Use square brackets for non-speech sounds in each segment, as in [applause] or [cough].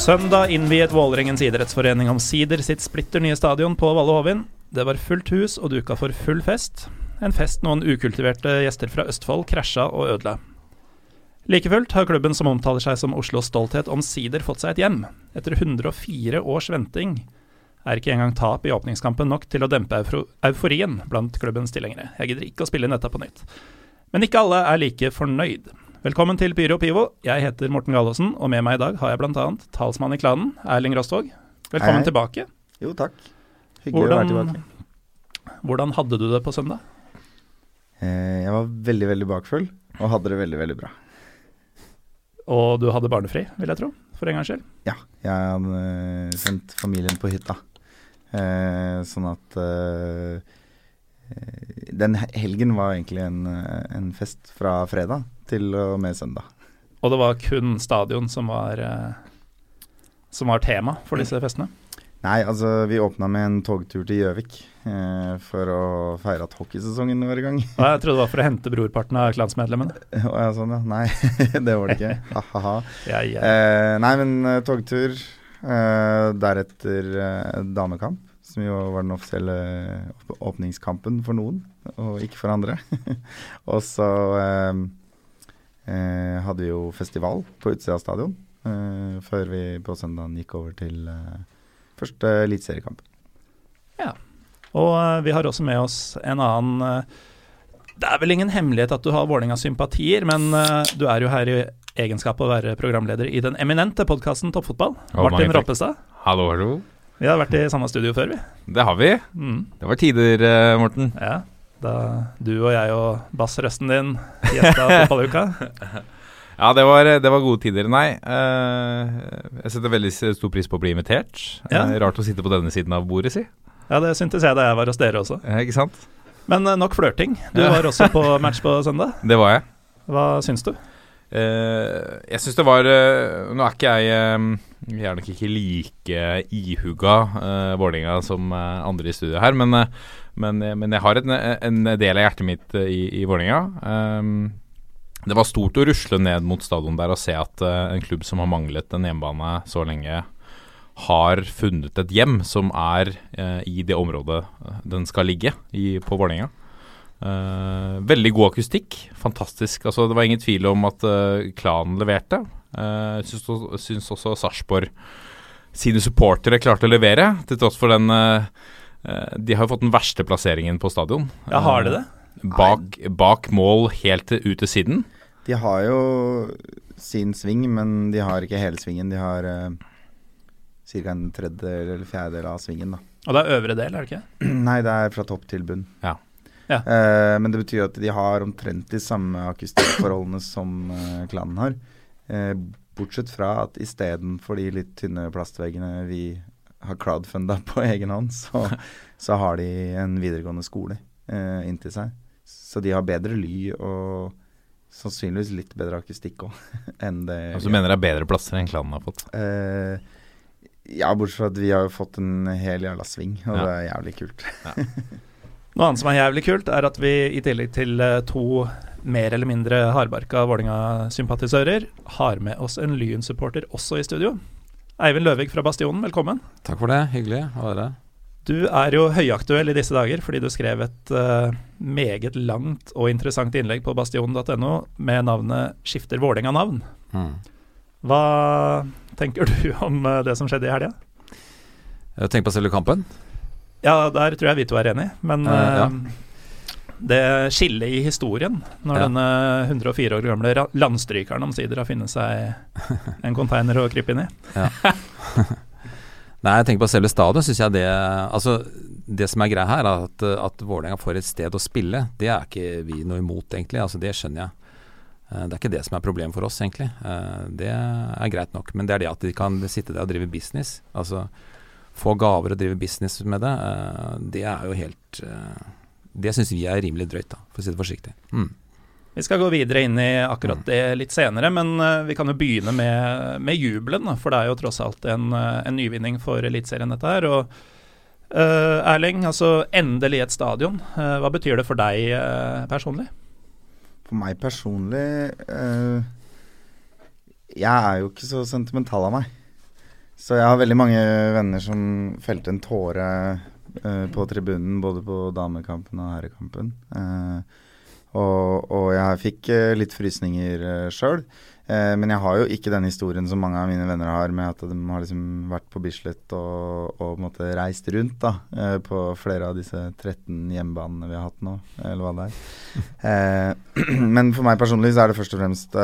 Søndag innviet Vålerengens idrettsforening omsider sitt splitter nye stadion på Valle Hovin. Det var fullt hus og duka for full fest. En fest noen ukultiverte gjester fra Østfold krasja og ødela. Like fullt har klubben som omtaler seg som Oslos stolthet, omsider fått seg et hjem. Etter 104 års venting er ikke engang tap i åpningskampen nok til å dempe euforien blant klubbens tilhengere. Jeg gidder ikke å spille inn dette på nytt. Men ikke alle er like fornøyd. Velkommen til Pyro Pivo. Jeg heter Morten Gallaasen, og med meg i dag har jeg bl.a. talsmann i klanen, Erling Rostvåg. Velkommen Hei. tilbake. Jo, takk. Hyggelig å være Hvordan, tilbake. hvordan hadde du det på søndag? Eh, jeg var veldig, veldig bakfull, og hadde det veldig, veldig bra. Og du hadde barnefri, vil jeg tro, for en gangs skyld. Ja, jeg hadde eh, sendt familien på hytta. Eh, sånn at eh, eh, Den helgen var egentlig en, en fest fra fredag til og med søndag. Og det var kun stadion som var, eh, som var tema for disse festene. Nei, altså vi åpna med en togtur til Gjøvik eh, for å feire at hockeysesongen var i gang. Ja, jeg trodde det var for å hente brorparten av klansmedlemmene. [laughs] Å ja, sånn, ja. Nei, [laughs] det var det ikke. Ha-ha-ha. Ja, ja. Eh, nei, men eh, togtur. Eh, deretter eh, damekamp, som jo var den offisielle åpningskampen for noen, og ikke for andre. [laughs] og så eh, hadde vi jo festival på utsida av stadion, eh, før vi på søndagen gikk over til eh, første eliteseriekamp. Og eh, vi har også med oss en annen eh, Det er vel ingen hemmelighet at du har Vålerengas sympatier, men eh, du er jo her i egenskap av å være programleder i den eminente podkasten Toppfotball. Oh, Martin. Roppestad. Hallo, hallo. Vi har vært i samme studio før, vi. Det har vi. Mm, Det var tider, Morten. ja. Da du og jeg og bassrøsten din gjesta [laughs] fotballuka. Ja, det var, det var gode tider. Nei, uh, jeg setter veldig stor pris på å bli invitert. Ja. Uh, rart å sitte på denne siden av bordet, si. Ja, det syntes jeg da jeg var hos dere også. Ja, ikke sant? Men eh, nok flørting. Du var også på [laughs] match på søndag. Det var jeg. Hva syns du? Eh, jeg syns det var eh, Nå er ikke jeg eh, Jeg er nok ikke like ihuga uh, Vålerenga som eh, andre i studio her, men, eh, men, eh, men jeg har en, en del av hjertet mitt eh, i, i Vålerenga. Det var stort å rusle ned mot stadion der og se at eh, en klubb som har manglet en hjemmebane så lenge, har funnet et hjem som er eh, i det området eh, den skal ligge i, på Vålerenga. Eh, veldig god akustikk. Fantastisk. Altså, det var ingen tvil om at uh, klanen leverte. Uh, syns, også- syns også Sarpsborg sine supportere klarte å levere, til tross for den uh, eh, De har jo fått den verste plasseringen på stadion. Ja, har de det? Bak, bak mål helt ut til siden. De har jo sin sving, men de har ikke hele svingen. De har uh, ca. en tredjedel eller fjerdedel av svingen, da. Og det er øvre del, er det ikke? [clears throat] Nei, det er fra topp til bunn. Ja. Ja. Eh, men det betyr at de har omtrent de samme akustikkforholdene [clears throat] som eh, klanen har. Eh, bortsett fra at istedenfor de litt tynne plastveggene vi har crowdfunda på egen hånd, så, [laughs] så har de en videregående skole eh, inntil seg. Så de har bedre ly og sannsynligvis litt bedre akustikk òg [laughs] enn det Og så mener jeg bedre plasser enn klanen har fått. Eh, ja, bortsett fra at vi har jo fått en hel jævla sving, og Ja. det er jævlig kult. [laughs] Noe annet som er jævlig kult, er at vi i tillegg til eh, to mer eller mindre hardbarka Vålerenga-sympatisører, har med oss en Lyn-supporter også i studio. Eivind Løvig fra Bastionen, velkommen. Takk for det. Hyggelig å være her. Du er jo høyaktuell i disse dager fordi du skrev et uh, meget langt og interessant innlegg på bastionen.no med navnet 'Skifter Vålerenga navn'. Mm. Hva tenker du om eh, det som skjedde i helga? Jeg tenker på selve kampen. Ja, der tror jeg vi to er enige, men Eh, ja. eh, det skillet i historien, når Ja. denne 104 år gamle landstrykeren omsider har funnet seg en container å krype inn i. [laughs] Nei, jeg tenker på selve stadion, syns jeg det Altså, det som er greia her, er at, at Vålerenga får et sted å spille. Det er ikke vi noe imot, egentlig. Altså, det skjønner jeg. Eh, Det er ikke det som er problemet for oss, egentlig. Det er greit nok. Men det er det at de kan sitte der og drive business. Altså få gaver og drive business med det. eh, Det er jo helt eh, Det syns vi er rimelig drøyt, da, for å si det forsiktig. Mm. Vi skal gå videre inn i akkurat det litt senere, men eh, vi kan jo begynne med, med jubelen. For det er jo tross alt en, en nyvinning for Eliteserien, dette her. Og uh, Erling, altså endelig et stadion. Uh, hva betyr det for deg uh, personlig? For meg personlig eh, Jeg er jo ikke så sentimental av meg. Så jeg har veldig mange venner som felte en tåre uh, på tribunen, både på damekampen og herrekampen. Uh, og, og, jeg fikk uh, litt frysninger uh, sjøl. Men jeg har jo ikke den historien som mange av mine venner har, med at de har liksom vært på Bislett og, og måte, reist rundt da, på flere av disse 13 hjemmebanene vi har hatt nå, eller hva det er. [clears throat] men for meg personlig så er det først og fremst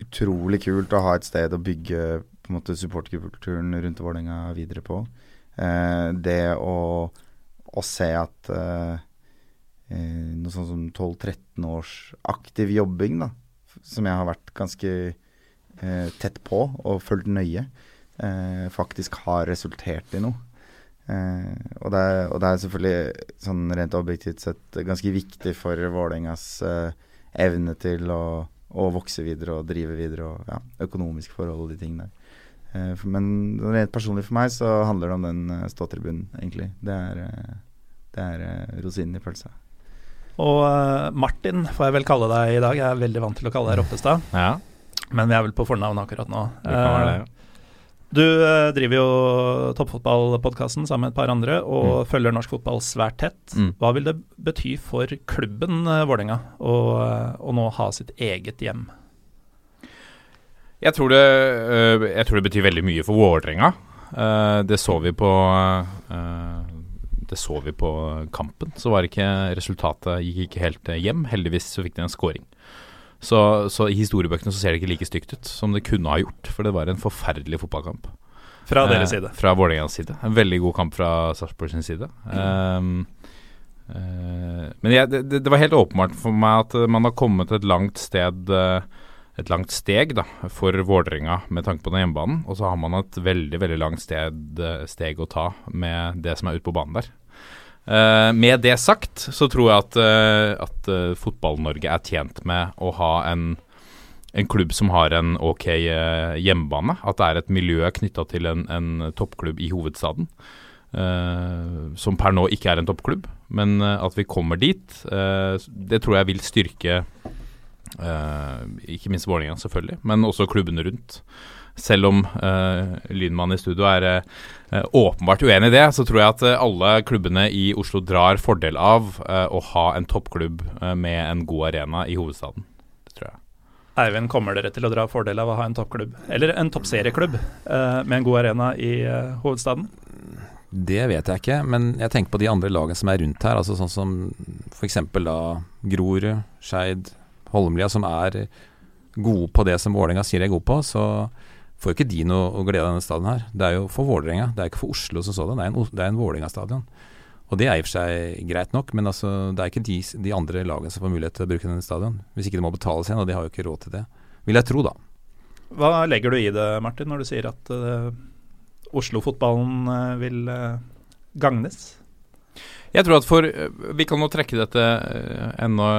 utrolig kult å ha et sted å bygge på en måte supporterkulturen rundt Vålerenga videre på. Eh, det å, å se at eh, noe sånn som 12-13 års aktiv jobbing, da, som jeg har vært ganske eh, tett på og fulgt nøye, eh, faktisk har resultert i noe. Eh, og, det er, og, det er, selvfølgelig sånn rent objektivt sett ganske viktig for Vålerengas eh, evne til å, å, vokse videre og drive videre, og ja, økonomiske forhold og de tingene der. Eh, men rent personlig for meg så handler det om den ståtribunen, egentlig. Det er, det er rosinen i pølsa. Og uh, Martin får jeg vel kalle deg i dag. Jeg er veldig vant til å kalle deg Roppestad. Ja. Men vi er vel på fornavn akkurat nå. Det kan være det, ja. Eh, du uh, driver jo toppfotballpodkasten sammen med et par andre og mm. følger norsk fotball svært tett. Mm. Hva vil det bety for klubben uh, Vålerenga å, å nå ha sitt eget hjem? Jeg tror det, jeg tror det betyr veldig mye for Vålerenga. det så vi på det så vi på kampen. Så var ikke resultatet gikk ikke helt hjem. Heldigvis så fikk de en scoring. Så, så, i historiebøkene så ser det ikke like stygt ut som det kunne ha gjort. For det var en forferdelig fotballkamp. Fra deres side? Eh, fra Vålerengas side. En veldig god kamp fra Sarpsborg sin side. Mm. Um, uh, men jeg, det, det, var helt åpenbart for meg at man har kommet et langt sted uh, et langt steg da, for Vålerenga med tanke på den hjemmebanen. Og så har man et veldig veldig langt sted, steg å ta med det som er ute på banen der. Uh, med det sagt så tror jeg at, uh, at uh, Fotball-Norge er tjent med å ha en, en klubb som har en ok hjemmebane. At det er et miljø knytta til en, en, toppklubb i hovedstaden. som per nå ikke er en toppklubb, men at vi kommer dit, det tror jeg vil styrke ikke minst Vålerenga, selvfølgelig, men også klubbene rundt. Selv om uh, Lynmann i studio er uh, åpenbart uenig i det, så tror jeg at uh, alle klubbene i Oslo drar fordel av å ha en toppklubb med en god arena i hovedstaden. Det tror jeg. Eivind, kommer dere til å dra fordel av å ha en toppklubb, eller en toppserieklubb, med en god arena i hovedstaden? Det vet jeg ikke, men jeg tenker på de andre lagene som er rundt her. altså Sånn som f.eks. da Grorud, Skeid, Holmlia, som er gode på det som Vålerenga sier de er gode på. Så får ikke de noe glede av denne stadion her. Det er jo for Vålerenga, det er ikke for Oslo som sådan. Det er en, det en Vålerenga-stadion. Og det er i og for seg greit nok, men altså, det er ikke de, de, andre lagene som får mulighet til å bruke denne stadion. Hvis ikke det må betales igjen, og de har jo ikke råd til det. Vil jeg tro, da. Hva legger du i det, Martin, når du sier at uh, Oslo-fotballen uh, vil uh, gagnes? Jeg tror at for Vi kan nå trekke dette enda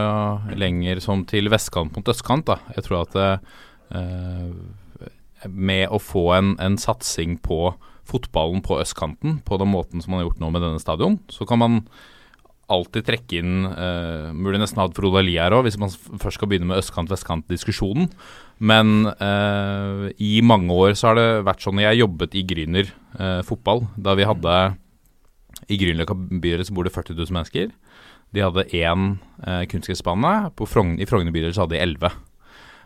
lenger som til vestkant mot østkant. da. Jeg tror at med å få en, en, satsing på fotballen på østkanten på den måten som man har gjort nå med denne stadion, så kan man alltid trekke inn uh, Mulig nesten hatt Frode Ali her òg, hvis man først skal begynne med østkant-vestkant-diskusjonen. Men uh, i mange år så har det vært sånn Jeg jobbet i Gryner uh, fotball. Da vi hadde I Grünerløkka bydel så bor det 40 000 mennesker. De hadde én uh, kunstgressbane. I Frogner bydel så hadde de elleve.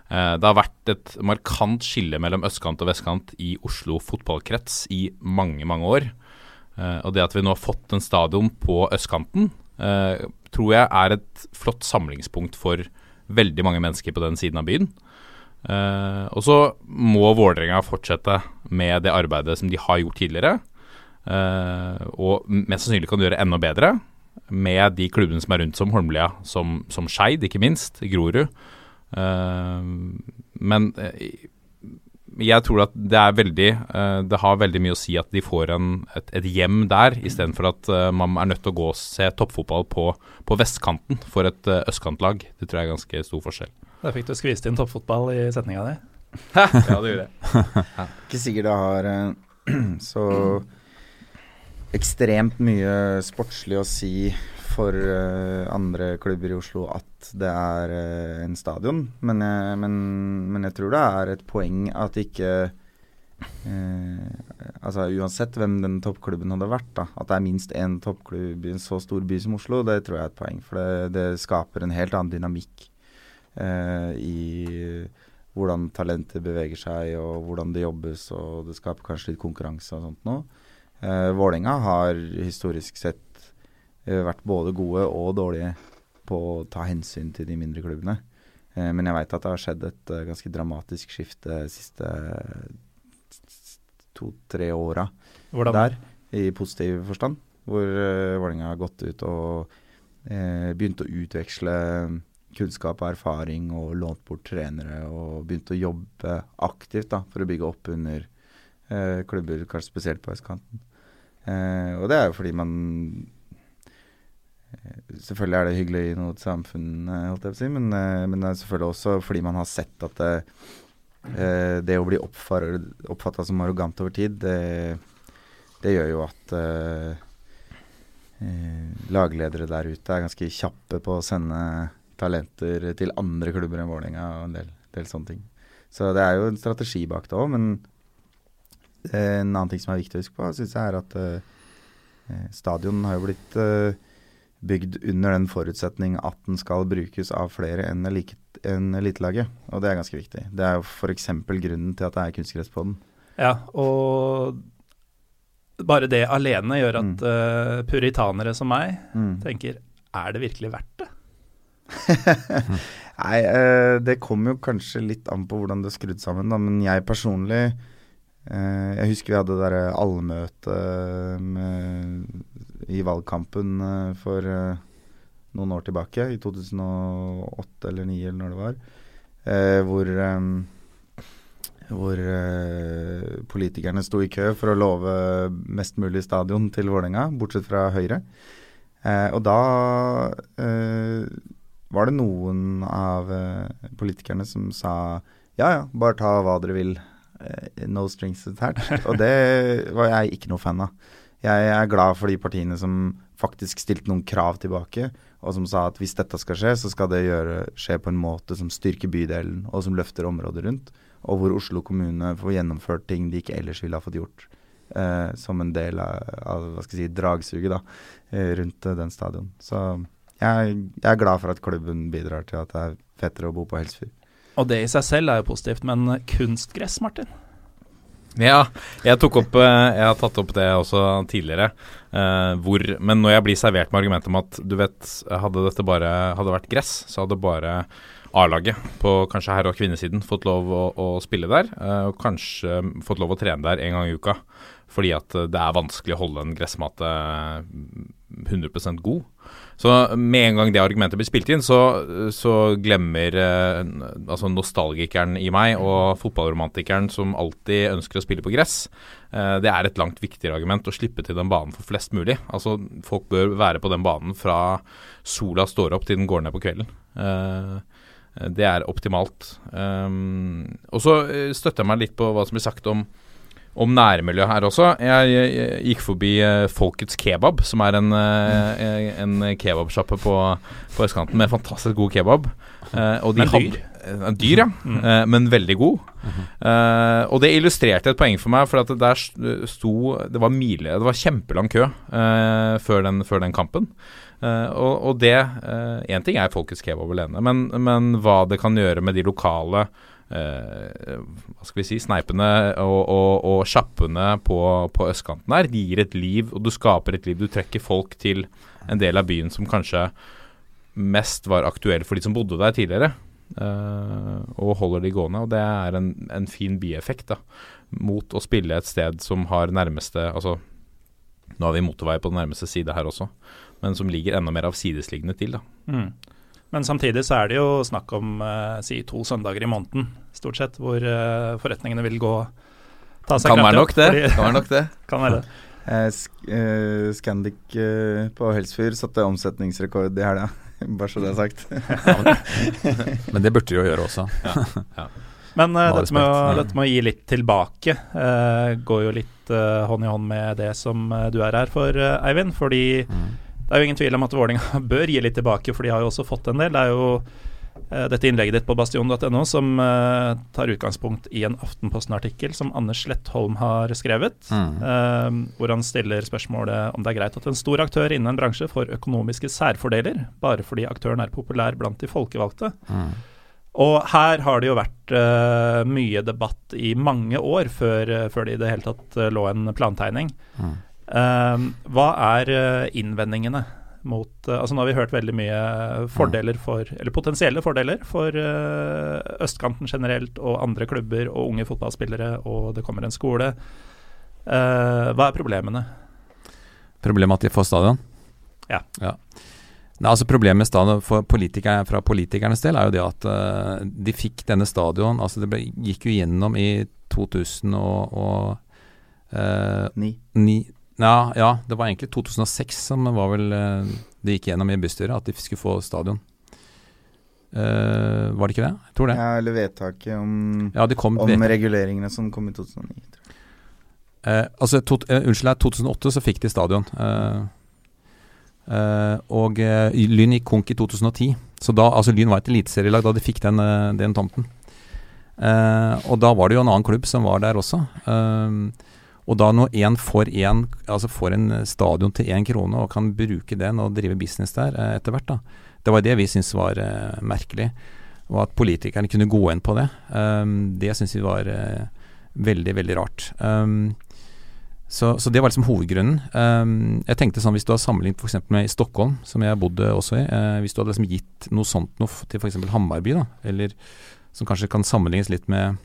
Eh, det har vært et markant skille mellom østkant og vestkant i Oslo fotballkrets i mange, mange år. Eh, og det at vi nå har fått en stadion på østkanten, eh, tror jeg er et flott samlingspunkt for veldig mange mennesker på den siden av byen. og så må Vålerenga fortsette med det arbeidet som de har gjort tidligere. og mest sannsynlig kan de gjøre enda bedre med de klubbene som er rundt som Holmlia, som, som Skeid, ikke minst, Grorud. Eh, men eh, jeg tror at det er veldig uh, Det har veldig mye å si at de får en, et, et hjem der, istedenfor at uh, man er nødt til å gå og se toppfotball på, på vestkanten for et uh, østkantlag. Det tror jeg er ganske stor forskjell. Da fikk du skvist inn toppfotball i setninga di. ja, det gjorde jeg. [laughs] Ikke sikkert det har [clears throat] så ekstremt mye sportslig å si for uh, andre klubber i Oslo at det er uh, en stadion, men, jeg, men, men, jeg tror det er et poeng at ikke Altså Uansett hvem den toppklubben hadde vært, da, at det er minst én toppklubb i en så stor by som Oslo, det tror jeg er et poeng. For det, det skaper en helt annen dynamikk i hvordan talentet beveger seg, og hvordan det jobbes, og det skaper kanskje litt konkurranse og sånt noe. Uh, Vålerenga har historisk sett vært både gode og dårlige på å ta hensyn til de mindre klubbene. Uh, men jeg veit at det har skjedd et uh, ganske dramatisk skifte de siste to-tre åra der, i positiv forstand. Hvor Vålerenga har gått ut og begynt å utveksle kunnskap og erfaring og lånt bort trenere og begynt å jobbe aktivt da, for å bygge opp under klubber, kanskje spesielt på østkanten. Eh, og det er jo fordi man eh, Selvfølgelig er det hyggelig i noe samfunn, eh, holdt jeg på å si, men, eh, men, det er selvfølgelig også fordi man har sett at det, eh, det å bli oppfatta som arrogant over tid, det, det gjør jo at lagledere der ute er ganske kjappe på å sende talenter til andre klubber enn Vålerenga og en del, del, sånne ting. Så det er jo en strategi bak det òg, men en annen ting som er viktig å huske på, synes jeg er at uh, stadion har jo blitt uh, bygd under den forutsetning at den skal brukes av flere enn elitelaget. Og det er ganske viktig. Det er jo f.eks. grunnen til at det er kunstgress på den. Ja, og bare det alene gjør at mm. uh, puritanere som meg mm. tenker er det virkelig verdt det? [laughs] Nei, uh, det kommer jo kanskje litt an på hvordan det er skrudd sammen, da. Men jeg personlig jeg husker vi hadde det derre allmøte i valgkampen eh, for eh, noen år tilbake, i 2008 eller 2009 eller når det var, hvor hvor politikerne sto i kø for å love mest mulig stadion til Vålerenga, bortsett fra Høyre. Og da var det noen av politikerne som sa ja ja, bare ta hva dere vil. Eh, no strings attached. Og det var jeg ikke noe fan av. Jeg er glad for de partiene som faktisk stilte noen krav tilbake, og som sa at hvis dette skal skje, så skal det gjøre, skje på en måte som styrker bydelen, og som løfter området rundt. Og hvor Oslo kommune får gjennomført ting de ikke ellers ville ha fått gjort. Eh, som en del av, av hva skal jeg si, dragsuget da, eh, rundt eh, den stadion. Så jeg, jeg, er glad for at klubben bidrar til at det er fettere å bo på Helsfyr. Og det i seg selv er jo positivt, men kunstgress, Martin? Ja, jeg, opp, eh, jeg har tatt opp det også tidligere. Uh, hvor, men når jeg blir servert med argumentet om at du vet, hadde dette bare hadde vært gress, så hadde bare A-laget på kanskje herre- og kvinnesiden fått lov å, å spille der. Uh, og kanskje fått lov å trene der en gang i uka. Fordi at det er vanskelig å holde en gressmate 100% god. Så med en gang det argumentet blir spilt inn, så, så glemmer eh, altså nostalgikeren i meg og fotballromantikeren som alltid ønsker å spille på gress. Eh, det er et langt viktigere argument å slippe til den banen for flest mulig. Altså Folk bør være på den banen fra sola står opp til den går ned på kvelden. Eh, det er optimalt. Um, og så eh, støtter jeg meg litt på hva som blir sagt om om nærmiljøet her også. Jeg, jeg, jeg gikk forbi uh, Folkets Kebab, som er en, uh, en kebabsjappe på, på østkanten med fantastisk god kebab. Uh, og de men dyr? Hadde, dyr, ja. Mm. men veldig god. Mm. og det illustrerte et poeng for meg, for at det der sto Det var mile, det var kjempelang kø før den, før, den, kampen. og, og det Én ting er Folkets Kebab alene, men, men hva det kan gjøre med de lokale Eh, hva skal vi si, sneipene og, og, sjappene på, på, østkanten her. De gir et liv, og du skaper et liv. Du trekker folk til en del av byen som kanskje mest var aktuell for de som bodde der tidligere. Uh, og holder de gående. Og det er en, en fin bieffekt da, mot å spille et sted som har nærmeste Altså, nå har vi motorvei på den nærmeste side her også, men som ligger enda mer avsidesliggende til. da. Mm. Men samtidig så er det jo snakk om eh, si to søndager i måneden, stort sett, hvor eh, forretningene vil gå ta seg kan være nok det. kan være nok det. [laughs] kan være det. Eh, sk Scandic på Helsfyr satte omsetningsrekord i helga, [laughs] bare så det er sagt. men det burde de jo gjøre også. ja. Ja. Men uh, dette, med å, dette, med å, gi litt tilbake uh, går jo litt uh, hånd i hånd med det som du er her for, Eivind. Fordi mm. Det er jo ingen tvil om at Vålinga [laughs] bør gi litt tilbake, for de har jo også fått en del. Det er jo eh, dette innlegget ditt på bastion.no som eh, tar utgangspunkt i en Aftenposten-artikkel som Anders Slettholm har skrevet, Mm. eh, hvor han stiller spørsmålet om det er greit at en stor aktør innen en bransje får økonomiske særfordeler bare fordi aktøren er populær blant de folkevalgte. Mm. Og her har det jo vært mye debatt i mange år før, før det i det hele tatt lå en plantegning. Mm. Eh, hva er eh, innvendingene mot eh, Altså Nå har vi hørt veldig mye fordeler for Eller potensielle fordeler for eh, østkanten generelt og andre klubber og unge fotballspillere, og det kommer en skole. Eh, hva er problemene? Problemet at de får stadion? Ja. Nei, altså Problemet med stadion for politikere, fra politikernes del er jo det at uh, de fikk denne stadion altså Det ble, gikk jo gjennom i 2000 og, og eh, Ni. ni, ja, ja, det var egentlig 2006 som var vel eh, det gikk gjennom i bystyret, at de skulle få stadion. Uh, var det ikke det? Jeg tror det. Ja, eller vedtaket om, Ja, om vet- reguleringene som kom i 2009. tror jeg. Eh, altså, to, uh, unnskyld, i 2008 så fikk de stadion. Og Lyn gikk konk i 2010. Så da, altså Lyn var et eliteserielag da de fikk den, den tomten. Og da var det jo en annen klubb som var der også. Eh, og da når én får, en, altså får en stadion til én krone og kan bruke den og drive business der eh, etter hvert, da. Det var det vi syntes var uh, merkelig. Og at politikerne kunne gå inn på det. um, det syns vi var uh, veldig, veldig rart. Um, så, så det var liksom hovedgrunnen. Um, jeg tenkte sånn Hvis du har sammenlignet eksempel med i Stockholm, som jeg bodde også i uh, Hvis du hadde liksom gitt noe sånt noe til f.eks. Hammarby, da, eller som kanskje kan sammenlignes litt med,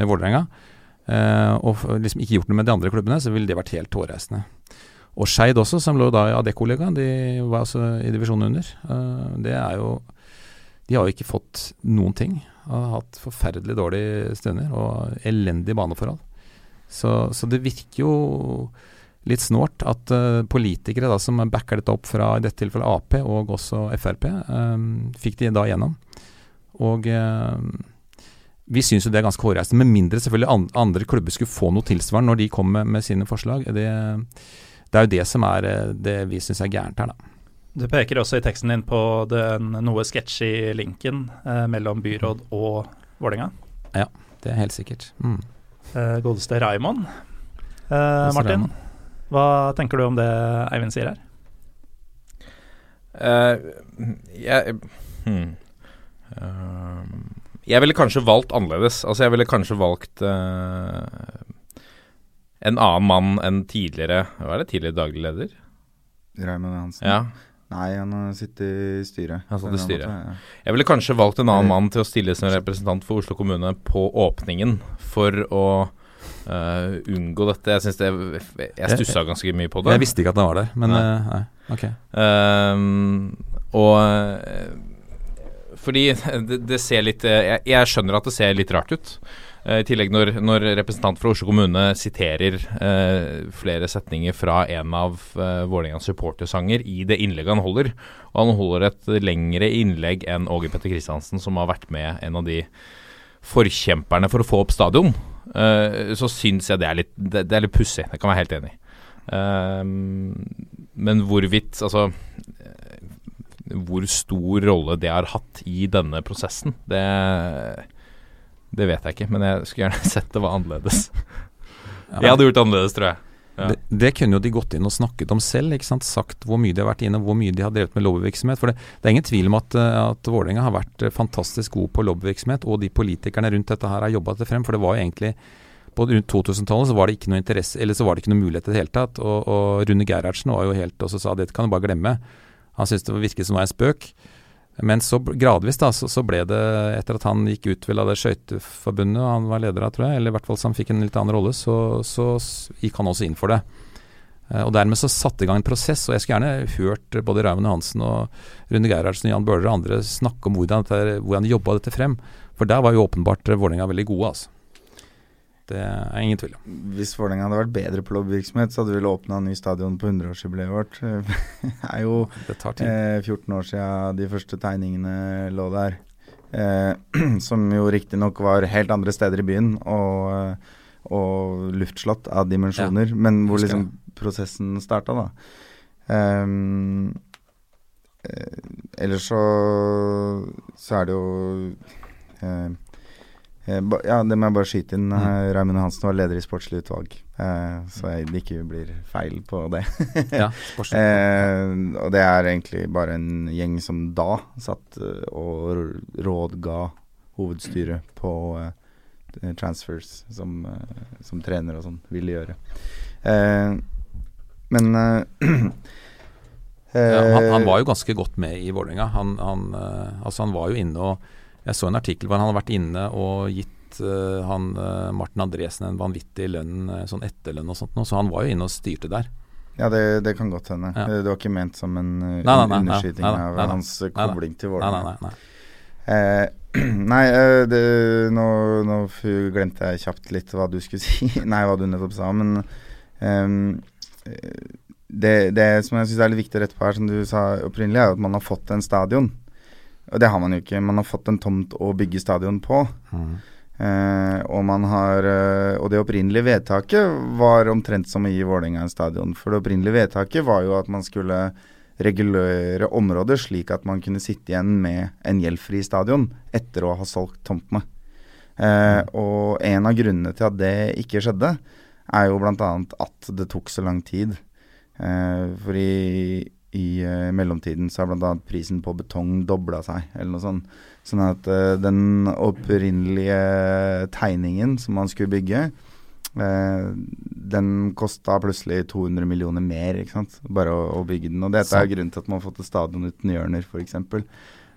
med Vålerenga, eh, og liksom ikke gjort noe med de andre klubbene, så ville det vært helt hårreisende. Og Skeid også, som lå da i Adecco-ligaen, de var også i divisjonen under. Eh, det er jo De har jo ikke fått noen ting. Har hatt forferdelig dårlige stunder og elendige baneforhold. Så, så det virker jo litt snålt at eh, politikere da, som backer dette opp fra i dette tilfellet Ap og også Frp, um, fikk de da gjennom. Og eh, vi syns jo det er ganske hårreisende, med mindre selvfølgelig andre klubber skulle få noe tilsvarende når de kommer med, sine forslag. Det, det er jo det som er eh, det vi syns er gærent her, da. Du peker også i teksten din på den noe sketchy linken eh, mellom byråd og Vålerenga. Det er helt sikkert. Mm. Eh, godeste Raymond. Eh, Martin, hva tenker du om det Eivind sier her? Uh, jeg hmm. Eh, Jeg ville kanskje valgt annerledes. Altså, jeg ville kanskje valgt uh, en annen mann enn tidligere Hva er det, tidligere daglig leder? Raymond Hansen. Ja. Nei, han har sittet i styret. Han satt i styret. ja. Jeg ville kanskje valgt en annen mann til å stille som representant for Oslo kommune på åpningen, for å uh, unngå dette. Jeg synes det Jeg stussa ganske mye på det. Jeg visste ikke at han var der, men Nei. eh, nei. Ok. Um, og fordi det, det ser litt eh, jeg, jeg skjønner at det ser litt rart ut. Uh, I tillegg når, når representant fra Oslo kommune siterer uh, flere setninger fra en av uh, Vålerengas supportersanger i det innlegget han holder. Og han holder et lengre innlegg enn Åge Petter Kristiansen, som har vært med en av de forkjemperne for å få opp stadion. Uh, så syns jeg det er litt, det, det litt pussig. Det kan jeg være helt enig i. Men hvorvidt Altså hvor stor rolle det har hatt i denne prosessen, det, det vet jeg ikke. Men jeg skulle gjerne [laughs] sett det var annerledes. Jeg hadde gjort det annerledes, tror jeg. Ja. Det, det kunne jo de gått inn og snakket om selv. ikke sant? Sagt hvor mye de har vært inne, hvor mye de har drevet med lobbyvirksomhet. For det, det er ingen tvil om at, eh, at Vålerenga har vært eh, fantastisk god på lobbyvirksomhet, og de politikerne rundt dette her har jobba det frem. For det var jo egentlig på rundt 2000-tallet så var det ikke noe interesse, eller så var det ikke noe mulighet i det hele tatt. Og, og Rune Gerhardsen var jo helt og så sa dette kan du bare glemme. Han syntes det virket som det var en spøk. Men så gradvis da, så, så ble det, etter at han gikk ut vel av det skøyteforbundet han var leder av, tror jeg, eller i hvert fall så han fikk en litt annen rolle, så, så gikk han også inn for det. Eh, Og dermed så satte i gang en prosess, og jeg skulle gjerne hørt både Raymond Johansen og Rune Gerhardsen og Jan Bøhler og andre snakke om hvordan, dette, hvordan de jobba dette frem. For der var jo åpenbart eh, Vålerenga veldig gode, altså. Det er ingen tvil om. Hvis Vålerenga hadde vært bedre på lobbyvirksomhet, så hadde vi vel åpna ny stadion på 100-årsjubileet vårt. [laughs] Det er jo eh, 14 år siden de første tegningene lå der. Eh, [clears throat] som jo riktignok var helt andre steder i byen, og, eh, og luftslott av dimensjoner, men hvor liksom prosessen starta, da. Um, eh, ellers så, så er det jo eh, Ja, det må jeg bare skyte inn. Mm. Uh, Raymond Hansen var leder i sportslig utvalg, eh, så jeg, det ikke blir feil på det. [laughs] Ja. Eh, og det er egentlig bare en gjeng som da satt eh, og rådga hovedstyret på eh, transfers som, eh, som trener og sånn ville gjøre. Eh, men eh, [clears throat] Ja, han, han eh, var jo ganske godt med i Vålerenga. Han, han, eh, altså han var jo inne og Jeg så en artikkel hvor han hadde vært inne og gitt eh, han, eh, Martin Andresen en vanvittig lønn, eh, sånn etterlønn og sånt noe. Så han var jo inne og styrte der. Ja, det, det kan godt hende. Ja. Det var ikke ment som en Nei, nei, nei, nei, underskyting av hans kobling til Vålerenga. nei, nei. nei. Eh, [clears throat] nei, det, nå, nå glemte jeg kjapt litt hva du skulle [laughs] si. nei, hva du nettopp sa, men eh, det, det som jeg syns er litt viktig å rette på her, som du sa opprinnelig, er at man har fått en stadion. Og det har man jo ikke. Man har fått en tomt å bygge stadion på. Mm. Eh, og man har eh, Og det opprinnelige vedtaket var omtrent som å gi Vålerenga en stadion. For det opprinnelige vedtaket var jo at man skulle regulere området slik at man kunne sitte igjen med en gjeldfri stadion etter å ha solgt tomtene. Eh, og en av grunnene til at det ikke skjedde, er jo bl.a. at det tok så lang tid. Eh, for i, i uh, mellomtiden så har bl.a. prisen på betong dobla seg, eller noe sånt. Sånn at uh, den opprinnelige tegningen som man skulle bygge, uh, den kosta plutselig 200 millioner mer, ikke sant. Bare å, å bygge den. Og dette er grunnen til at man har fått et stadion uten hjørner, f.eks. For,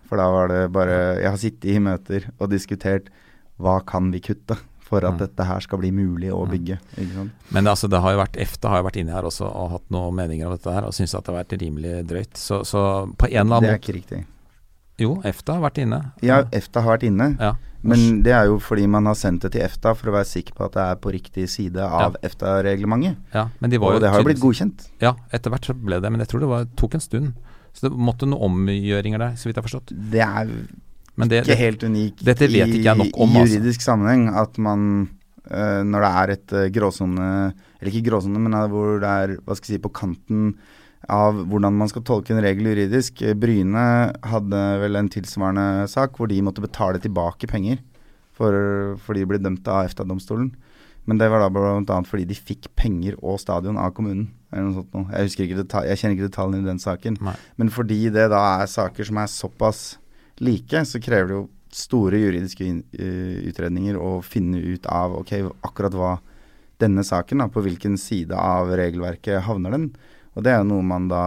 for da var det bare Jeg har sittet i møter og diskutert hva kan vi kutte for at Mm. dette her skal bli mulig å Mm. bygge. Men altså, det har jo vært, EFTA har jo vært inne her også og hatt noen meninger om dette her, og syns at det har vært rimelig drøyt. Så, så på en eller annen måte Det er ikke riktig. Jo, EFTA har vært inne. Ja, EFTA har vært inne. Ja. Men det er jo fordi man har sendt det til EFTA for å være sikker på at det er på riktig side av EFTA-reglementet. ja men de var Og det har jo blitt godkjent. Ja, etter hvert så ble det, men jeg tror det var, tok en stund. Så det måtte noen omgjøringer der, så vidt jeg har forstått. Det er Men det, ikke helt unik dette vet ikke jeg nok om, i altså. juridisk sammenheng at man uh, når det er et uh, gråsone Eller ikke gråsone, men eh, hvor det er hva skal jeg si, på kanten av hvordan man skal tolke en regel juridisk. Bryne hadde vel en tilsvarende sak hvor de måtte betale tilbake penger for, for de ble dømt av EFTA-domstolen. Men det var da bl.a. fordi de fikk penger og stadion av kommunen. Eller noe sånt noe. Jeg, jeg kjenner ikke detaljene i den saken. Nei. Men fordi det da er saker som er såpass like, så krever det jo store juridiske eh, utredninger å finne ut av ok, akkurat hva denne saken, da, på hvilken side av regelverket havner den. Og det er jo noe man da,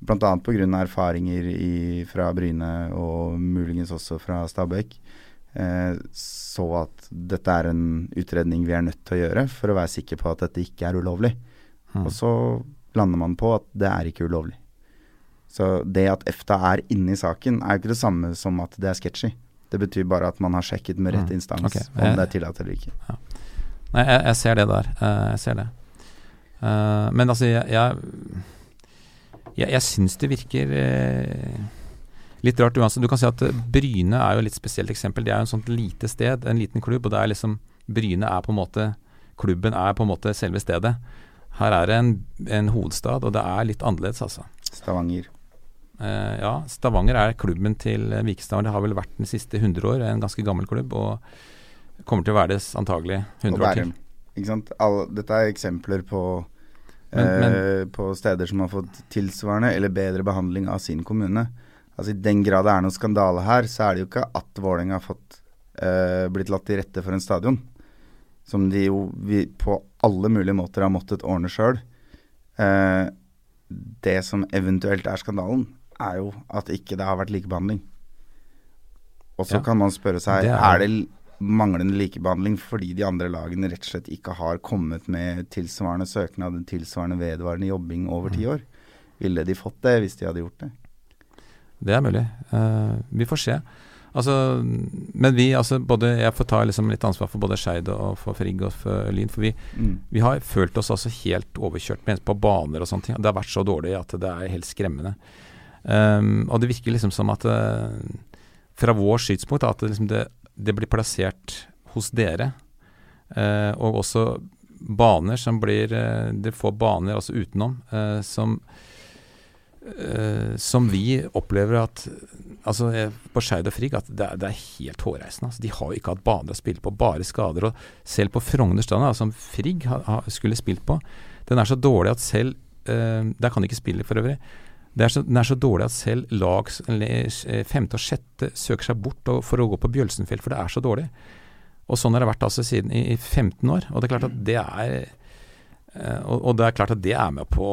bl.a. pga. erfaringer i, fra Bryne og muligens også fra Stabæk, eh, så at dette er en utredning vi er nødt til å gjøre for å være sikker på at dette ikke er ulovlig. Mm. Og så lander man på at det er ikke ulovlig. Så det at EFTA er inne i saken, er jo ikke det samme som at det er sketchy. Det betyr bare at man har sjekket med rett Mm, instans okay. om det er tillatt eller ikke. Nei, jeg, jeg ser det der. Eh, jeg ser det. Eh, men altså, jeg Jeg, jeg, syns det virker eh, litt rart uansett. Du kan si at Bryne er jo et litt spesielt eksempel. Det er jo en sånt lite sted, en liten klubb, og det er liksom Bryne er på en måte Klubben er på en måte selve stedet. Her er det en, en hovedstad, og det er litt annerledes, altså. Stavanger. Eh, ja, Stavanger er klubben til Vikestad. Det har vel vært den siste 100 år. En ganske gammel klubb. Og kommer til å være det antagelig 100 år til. Ikke sant? All, dette er eksempler på, Men- eh, på steder som har fått tilsvarende eller bedre behandling av sin kommune. Altså I den grad det er noen skandale her, så er det jo ikke at Vålerenga har fått eh, blitt latt til rette for en stadion. Som de jo vi, på alle mulige måter har måttet ordne sjøl. Eh, det som eventuelt er skandalen, er jo at ikke det har vært likebehandling. Og så Ja. kan man spørre seg Det er- er, det manglende likebehandling fordi de andre lagene rett og slett ikke har kommet med tilsvarende søknad, tilsvarende vedvarende jobbing over Mm. ti år. Ville de fått det hvis de hadde gjort det? Det er mulig. Uh, vi får se. Altså, men vi, altså både Jeg får ta liksom litt ansvar for både Skeid og for Frigg og for Lyn. For vi, Mm. vi har følt oss altså helt overkjørt med på baner og sånne ting. Det har vært så dårlig at det er helt skremmende. Um, og det virker liksom som at uh, fra vår skytspunkt at det, liksom det, det blir plassert hos dere. Uh, og også baner som blir uh, Dere får baner altså utenom eh, som eh, som vi opplever at altså eh, på Skeid og Frigg at det er, det er helt hårreisende. Altså, de har jo ikke hatt baner å spille på, bare skader. Og selv på Frogner stadion, som Frigg ha, ha, skulle spilt på, den er så dårlig at selv eh, Der kan de ikke spille, for øvrig. Er så, den er så dårlig at selv lag eh, femte og sjette søker seg bort for å gå på Bjølsenfjell, for det er så dårlig. Og sånn har det vært altså siden i, i 15 år. Og det er klart at det er eh, og, det er klart at det er med på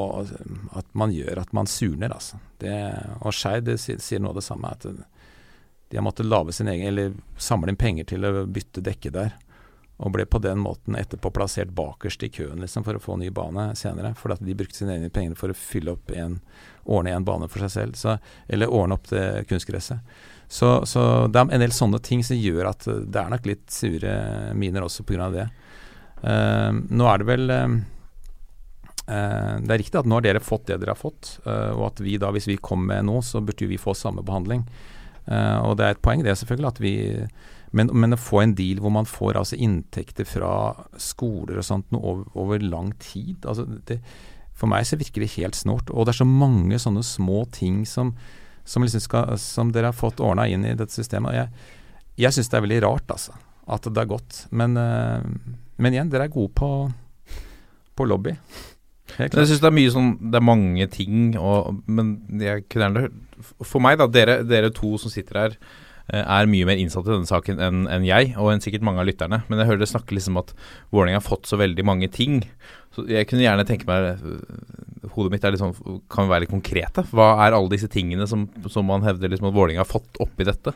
at man gjør at man surner, altså. Det, og Skeid sier, noe av det samme, at de har måttet lave sin egen Eller samle inn penger til å bytte dekke der. Og ble på den måten etterpå plassert bakerst i køen liksom, for å få ny bane senere. For at de brukte sine egne penger for å fylle opp en, ordne en bane for seg selv. Så, eller ordne opp det kunstgresset. Så, så det er en del sånne ting som gjør at eh, det er nok litt sure miner også pga. det. Uh, nå er det vel eh, Det er riktig at nå har dere fått det dere har fått, uh, og at vi da, hvis vi kommer med noe, så burde vi få samme behandling. Eh, og det er et poeng det selvfølgelig at vi men, men å få en deal hvor man får altså inntekter fra skoler og sånt over, over lang tid altså det, For meg så virker det helt snålt. Og det er så mange sånne små ting som, som, liksom skal, som dere har fått ordna inn i dette systemet. Jeg, jeg syns det er veldig rart, altså. At det er godt. Men, eh, men igjen, dere er gode på, på lobby. Jeg syns det er mye sånn Det er mange ting, og, men jeg kunne gjerne For meg, da, dere, dere to som sitter her, er mye mer innsatt i denne saken enn en jeg, og enn sikkert mange av lytterne. Men jeg hører dere snakke liksom at Vålerenga har fått så veldig mange ting. Så jeg kunne gjerne tenke meg øh, Hodet mitt er litt sånn Kan være litt konkrete? Hva er alle disse tingene som, som man hevder liksom at Vålerenga har fått oppi dette?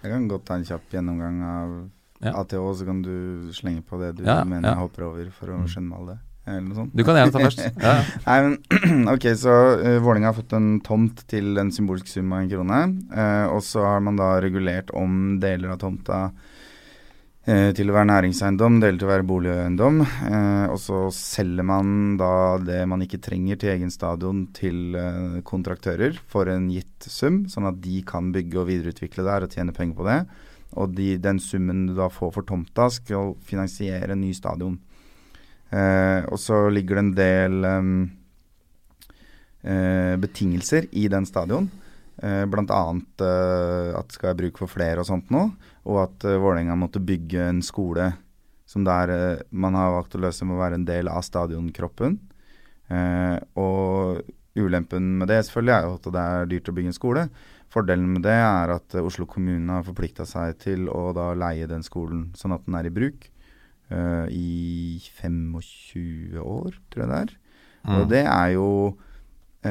Jeg kan godt ta en kjapp gjennomgang av Ja. ATH, så kan du slenge på det du Ja, mener ja. jeg hopper over for å skjønne skjønnmale det. Eller noe sånt. Du kan gjerne ta først. [laughs] Ja. Nei, men [clears throat] ok, så uh, Vålerenga har fått en tomt til en symbolsk sum av en krone. Uh, og så har man da regulert om deler av tomta uh, til å være næringseiendom, deler til å være boligeiendom. Uh, og så selger man da det man ikke trenger til egen stadion til kontraktører for en gitt sum, sånn at de kan bygge og videreutvikle der og tjene penger på det. Og de, den summen du da får for tomta, skal finansiere en ny stadion. Eh, og så ligger det en del eh, betingelser i den stadion. Eh, annet eh, at det skal være bruk for flere og sånt nå. Og at eh, Vålerenga måtte bygge en skole som der eh, man har valgt å løse med å være en del av stadionkroppen. Eh, og ulempen med det selvfølgelig er jo at det er dyrt å bygge en skole. Fordelen med det er at eh, Oslo kommune har forplikta seg til å da leie den skolen sånn at den er i bruk eh, i 25 år, tror jeg det er. Og Mm. det er jo Det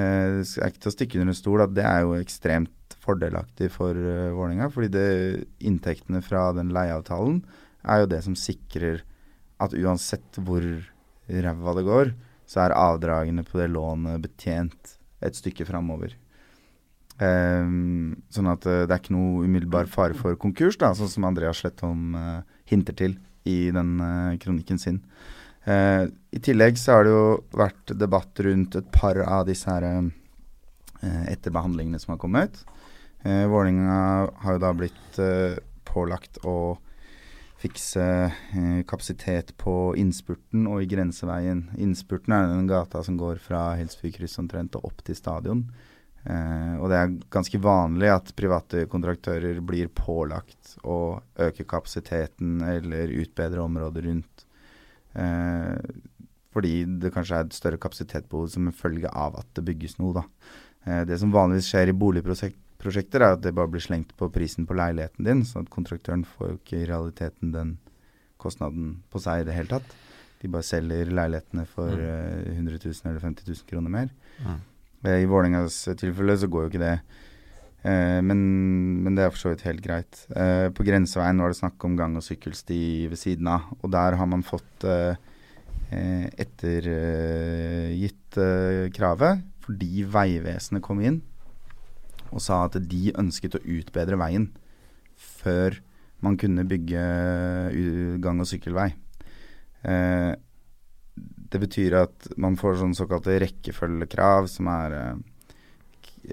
er ikke til å stikke under en stol at det er jo ekstremt fordelaktig for uh, Vålerenga. Fordi det, inntektene fra den leieavtalen er jo det som sikrer at uansett hvor ræva det går, så er avdragene på det lånet betjent et stykke framover. Um, sånn at uh, det er ikke noe umiddelbar fare for konkurs, da, sånn som Andreas Slettholm uh, hinter til i den eh, kronikken sin. Eh, I tillegg så har det jo vært debatt rundt et par av disse her eh, etterbehandlingene som har kommet. Eh, Vålerenga har jo da blitt pålagt å fikse eh, kapasitet på innspurten og i grenseveien. Innspurten er den gata som går fra Helsfyrkrysset omtrent og opp til stadion. Eh, og det er ganske vanlig at private kontraktører blir pålagt å øke kapasiteten eller utbedre områder rundt. Eh, fordi det kanskje er et større kapasitetsbehov som en følge av at det bygges noe. Eh, det som vanligvis skjer i boligprosjekter, er at det bare blir slengt på prisen på leiligheten din, så at kontraktøren får jo ikke i realiteten den kostnaden på seg i det hele tatt. De bare selger leilighetene for Mm. eh, 100 000 eller 50 000 kroner mer. Mm. Eh, I Vålerengas tilfelle så går jo ikke det. Eh, men, men det er for så vidt helt greit. Eh, på grenseveien var det snakk om gang- og sykkelsti ved siden av. Og der har man fått ettergitt kravet fordi Vegvesenet kom inn og sa at de ønsket å utbedre veien før man kunne bygge gang- og sykkelvei. Eh, det betyr at man får sånne såkalte rekkefølgekrav, som er eh,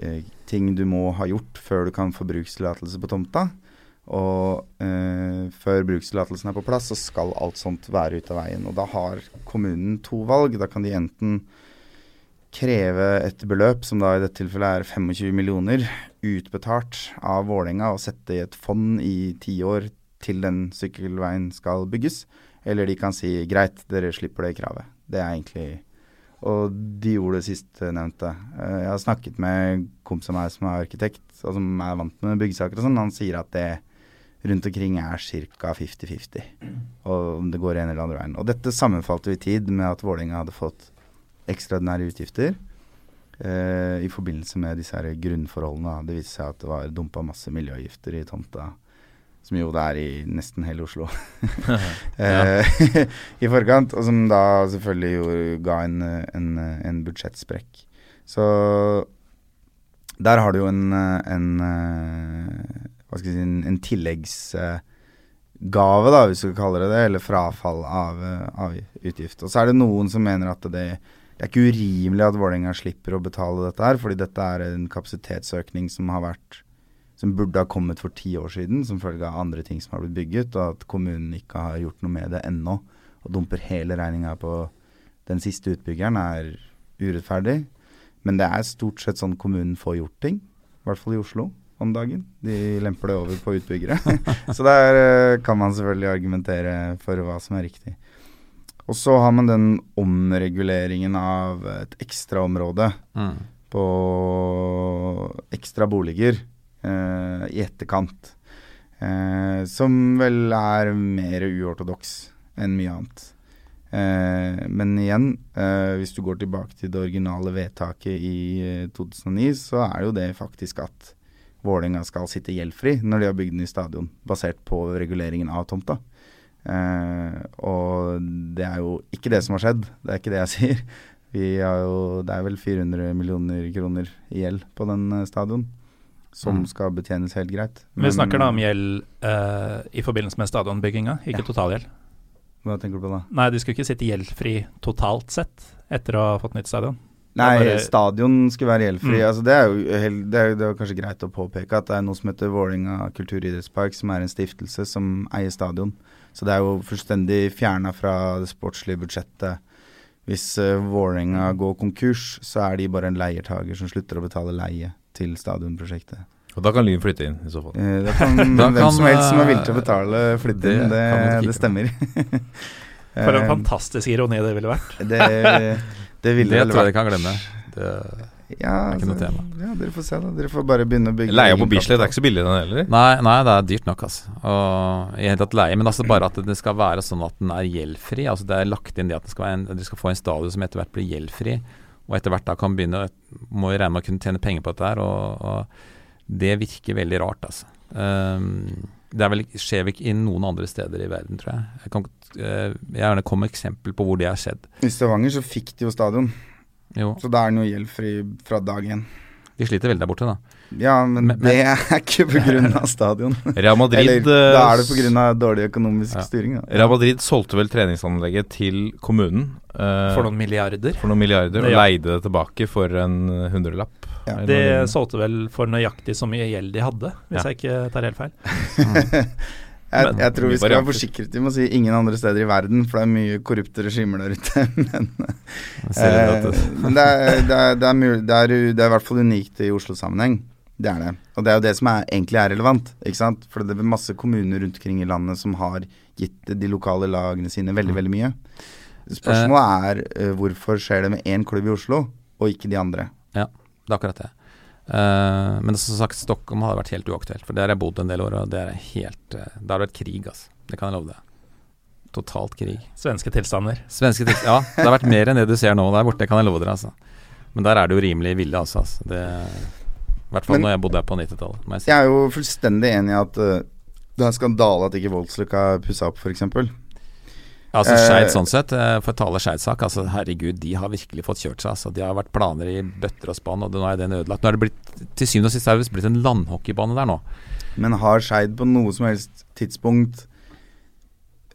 eh, ting du må ha gjort før du kan få brukstillatelse på tomta. Og eh, før brukstillatelsen er på plass, så skal alt sånt være ute av veien. Og da har kommunen to valg. Da kan de enten kreve et beløp, som da i dette tilfellet er 25 millioner, utbetalt av Vålerenga og sette i et fond i ti år til den sykkelveien skal bygges. Eller de kan si greit, dere slipper det kravet. Det er egentlig Og de gjorde det sistnevnte. Uh, jeg har snakket med kompis av meg som er arkitekt, og som er vant med byggesaker og sånn. Han sier at det rundt omkring er ca. 50-50. Og om det går en eller andre veien. Og dette sammenfalt jo i tid med at Vålerenga hadde fått ekstraordinære utgifter eh, i forbindelse med disse her grunnforholdene. Det viste seg at det var dumpa masse miljøgifter i tomta, som jo det er i nesten hele Oslo. [laughs] eh, [laughs] I forkant, og som da selvfølgelig jo ga en, en, en budsjettsprekk. Så der har du jo en, en hva skal jeg si, en, tilleggsgave, da, hvis du kaller det det, eller frafall av, av utgift. Og så er det noen som mener at det, det er ikke urimelig at Vålerenga slipper å betale dette her, fordi dette er en kapasitetsøkning som har vært som burde ha kommet for ti år siden som følge av andre ting som har blitt bygget, og at kommunen ikke har gjort noe med det ennå, og dumper hele regninga på den siste utbyggeren, er urettferdig. Men det er stort sett sånn kommunen får gjort ting, i hvert fall i Oslo om dagen. De lemper det over på utbyggere. [laughs] så der uh, kan man selvfølgelig argumentere for hva som er riktig. Og så har man den omreguleringen av et ekstraområde mm. på ekstra boliger i etterkant. Uh, som vel er mer uortodoks enn mye annet. men igjen, hvis du går tilbake til det originale vedtaket i 2009, så er jo det faktisk at Vålerenga skal sitte gjeldfri når de har bygd ny stadion, basert på reguleringen av tomta. Uh, og det er jo ikke det som har skjedd, det er ikke det jeg [laughs] sier. Vi har jo, det er vel 400 millioner kroner i gjeld på den eh, stadion, som mm. skal betjenes helt greit. Men, Vi snakker da om gjeld uh, i forbindelse med stadionbygginga, ikke ja. totalgjeld? Hva tenker du på da? Nei, de skulle ikke sitte gjeldfri totalt sett etter å ha fått nytt stadion. Nei, bare... stadion skulle være gjeldfri. Mm. Altså, det, er jo, det, er, det, er kanskje greit å påpeke at det er noe som heter Vålinga kulturidrettspark, som er en stiftelse som eier stadion. Så det er jo fullstendig fjerna fra det sportslige budsjettet. Hvis uh, Vålerenga går konkurs, så er de bare en leiertaker som slutter å betale leie til stadionprosjektet. Og da kan Lyn flytte inn, i så fall. Eh, da kan [laughs] da hvem kan, som helst som er villig til å betale, flytte inn. Det, det stemmer. [laughs] For en fantastisk ironi det ville vært. det det ville det tror jeg dere kan glemme. Det ja, er ikke noe altså, tema. Ja, dere får se, da. Dere får bare begynne å bygge Leia på Bislett er ikke så billig, den heller? Nei, nei, det er dyrt nok, altså. Og i hele tatt leie, Men altså bare at det skal være sånn at den er gjeldfri. Altså Det er lagt inn det at skal en, dere skal få en stadion som etter hvert blir gjeldfri, og etter hvert da kan begynne Må jo regne med å kunne tjene penger på dette her, og, og det virker veldig rart, altså. Um, det vel, skjer vel ikke i noen andre steder i verden, tror jeg. Jeg kan uh, gjerne komme med eksempel på hvor det har skjedd. I Stavanger så fikk de jo stadion, jo. så da er den jo gjeldfri fra dag én. De sliter veldig der borte, da. Ja, men, men det er ikke pga. stadion. [laughs] Real Madrid Eller, da er det pga. dårlig økonomisk ja. styring. Da. Real Madrid solgte vel treningsanlegget til kommunen. Uh, for noen milliarder. For noen milliarder, Og leide det tilbake for en hundrelapp. Ja. De solgte vel for nøyaktig så mye gjeld de hadde, hvis ja. jeg ikke tar helt feil. [laughs] jeg, jeg, tror vi skal være forsikret Vi å si ingen andre steder i verden, for det er mye korrupte regimer der ute. [laughs] men, eh, men det, er, det, er, er det, er, det er i hvert fall unikt i Oslo-sammenheng. Det er det. Og det er jo det som er, egentlig er relevant. ikke sant? For det er masse kommuner rundt omkring i landet som har gitt de lokale lagene sine veldig, mm. veldig mye. Spørsmålet er uh, hvorfor skjer det med én klubb i Oslo, og ikke de andre? Ja. Det er akkurat det. Uh, men som sagt, Stockholm hadde vært helt uaktuelt. For der har jeg bodd en del år, og det er helt uh, Det har vært krig, altså. Det kan jeg love deg. Totalt krig. Svenske tilstander. Svenske tilstander, Ja, det har vært mer enn det du ser nå der borte, det kan jeg love dere. altså. Men der er det jo rimelig ville, altså. altså. Det, I hvert fall når jeg bodde her på 90-tallet. Jeg, er jo fullstendig enig i at uh, det er skandale at ikke Voldsluka er pussa opp, f.eks. Altså Skeid sånn sett, eh, for å tale Skeids sak, altså herregud, de har virkelig fått kjørt seg. Altså. De har vært planer i bøtter og spann, og nå er den ødelagt. Nå er det blitt, til syvende og sist er det blitt en landhockeybane der nå. Men har Skeid på noe som helst tidspunkt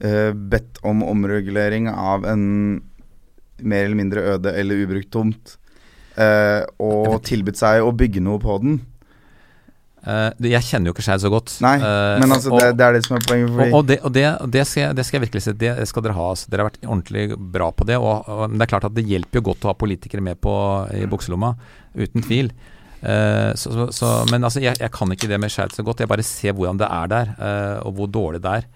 uh, bedt om omregulering av en mer eller mindre øde eller ubrukt tomt, uh, og tilbudt seg å bygge noe på den? Uh, jeg kjenner jo ikke Skeid så godt. Nei, uh, men altså, og, det, det er det som er poenget. Fordi, og, det, og, det, og det, skal jeg, det skal jeg virkelig si. Det skal dere ha. Altså. Dere har vært ordentlig bra på det. Men det er klart at det hjelper jo godt å ha politikere med på i bukselomma. Uten tvil. Uh, så, så, så, men altså, jeg, jeg kan ikke det med Skeid så godt. Jeg bare ser hvordan det er der, og hvor dårlig det er.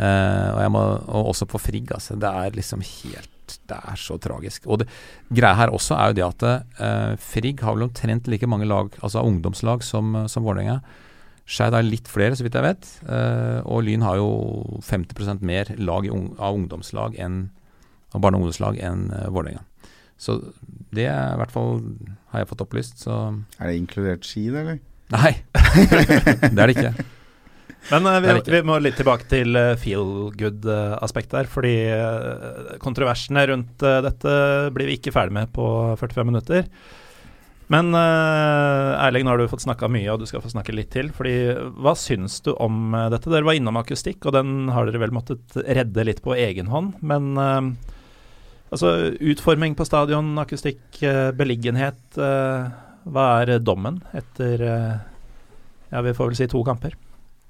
Og, jeg må, og også på Frigg. Altså. Det er liksom helt Det er så tragisk. Og det greia her også er jo det at eh, Frigg har vel omtrent like mange lag, altså ungdomslag, som, som Vålerenga. Skeid har litt flere, så vidt jeg vet. Eh, og Lyn har jo 50% mer lag i ung, av ungdomslag enn av barne- og ungdomslag enn uh, Vålerenga. Så det er i hvert fall har jeg fått opplyst, så er det inkludert ski, eller? Nei, [laughs] det er det ikke. Men uh, vi, vi må litt tilbake til uh, feel good-aspektet her. Fordi uh, kontroversene rundt eh, dette blir vi ikke ferdig med på 45 minutter. Men Erling, nå har du fått snakka mye, og du skal få snakke litt til. Fordi Hva syns du om eh, dette? Dere var innom akustikk, og den har dere vel måttet redde litt på egen hånd. Men eh, altså, utforming på stadion, akustikk, eh, beliggenhet. eh, hva er dommen etter eh, ja, vi får vel si to kamper?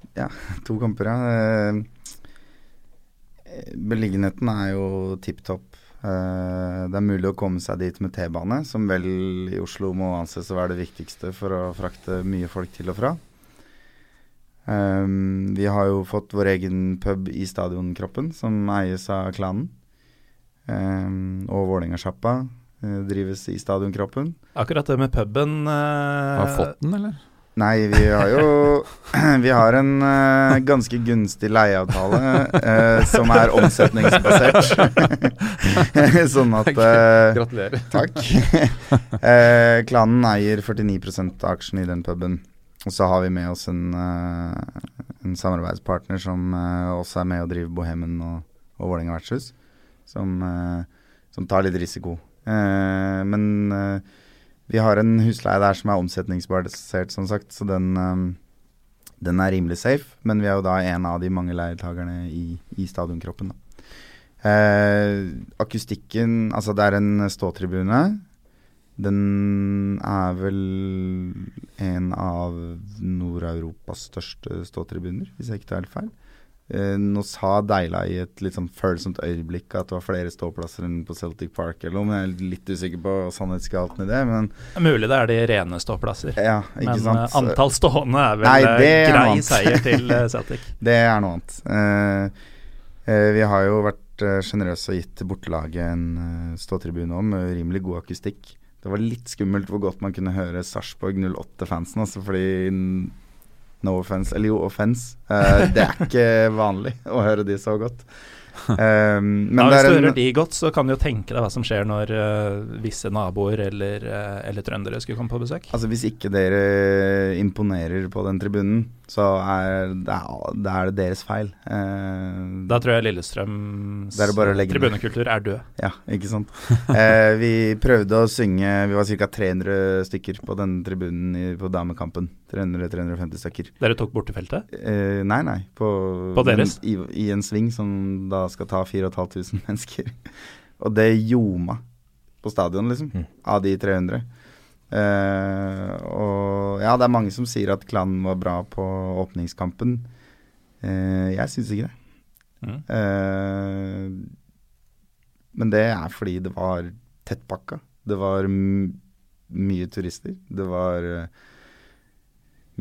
[laughs] To kamper, ja. Eh, Beliggenheten er jo tipp topp. Eh, Det er mulig å komme seg dit med T-bane, som vel i Oslo må anses å være det viktigste for å frakte mye folk til og fra. Eh, Vi har jo fått vår egen pub i stadionkroppen, som eies av klanen. Og Vålerenga-sjappa drives i stadionkroppen. Akkurat det med puben Har fått den, eller? Nei, vi har jo [clears throat] Vi har en uh, ganske gunstig leieavtale uh, som er omsetningsbasert. [laughs] sånn at uh, Gratulerer. Takk. [laughs] klanen eier 49% av aksjene i den puben. Og så har vi med oss en, en samarbeidspartner som også er med og driver Bohemen og, og Vålerenga vertshus, som, som tar litt risiko. Men vi har en husleie der som er omsetningsbasert, som sagt, så den, eh, den er rimelig safe. Men vi er jo da en av de mange leietakerne i, i stadionkroppen. Eh, akustikken Altså, det er en ståtribune. Den er vel en av Nord-Europas største ståtribuner, hvis jeg ikke tar helt feil. Eh, nå sa Deila i et litt sånn følsomt øyeblikk at det var flere ståplasser enn på Celtic Park eller noe, men jeg er litt usikker på sannhetsgehalten i det. Men Det Mulig det er de rene ståplasser. ja, Men sant. eh, antall stående er vel Nei, eh, er grei seier til [laughs] Celtic. Det er noe annet. Uh, uh, vi har jo vært sjenerøse og gitt bortelaget en ståtribune om med rimelig god akustikk. Det var litt skummelt hvor godt man kunne høre Sarpsborg 08-fansen, altså fordi No offense, eller jo offense. Uh, det er ikke [laughs] vanlig å høre de så godt. Um, [laughs] men ja, hvis du hører de godt, så kan du jo tenke deg hva som skjer når uh, visse naboer eller, uh, eller trøndere skulle komme på besøk. Altså Hvis ikke dere imponerer på den tribunen, så er det, er, det er det deres feil. Uh, Da tror jeg Lillestrøms tribunekultur er død. Ja, ikke sant. [laughs] Vi prøvde å synge Vi var ca. 300 stykker på denne tribunen i, på damekampen. 300-350 stykker. Dere tok bortefeltet? Eh, nei, nei. På, På deres? I, I en sving som da skal ta 4500 [laughs] mennesker. Og det ljoma på stadion, liksom. Mm. Av de 300. Eh, og ja, det er mange som sier at klanen var bra på åpningskampen. Eh, jeg syns ikke det. Mm. Eh, men det er fordi det var tettpakka. Det var m mye turister. Det var eh,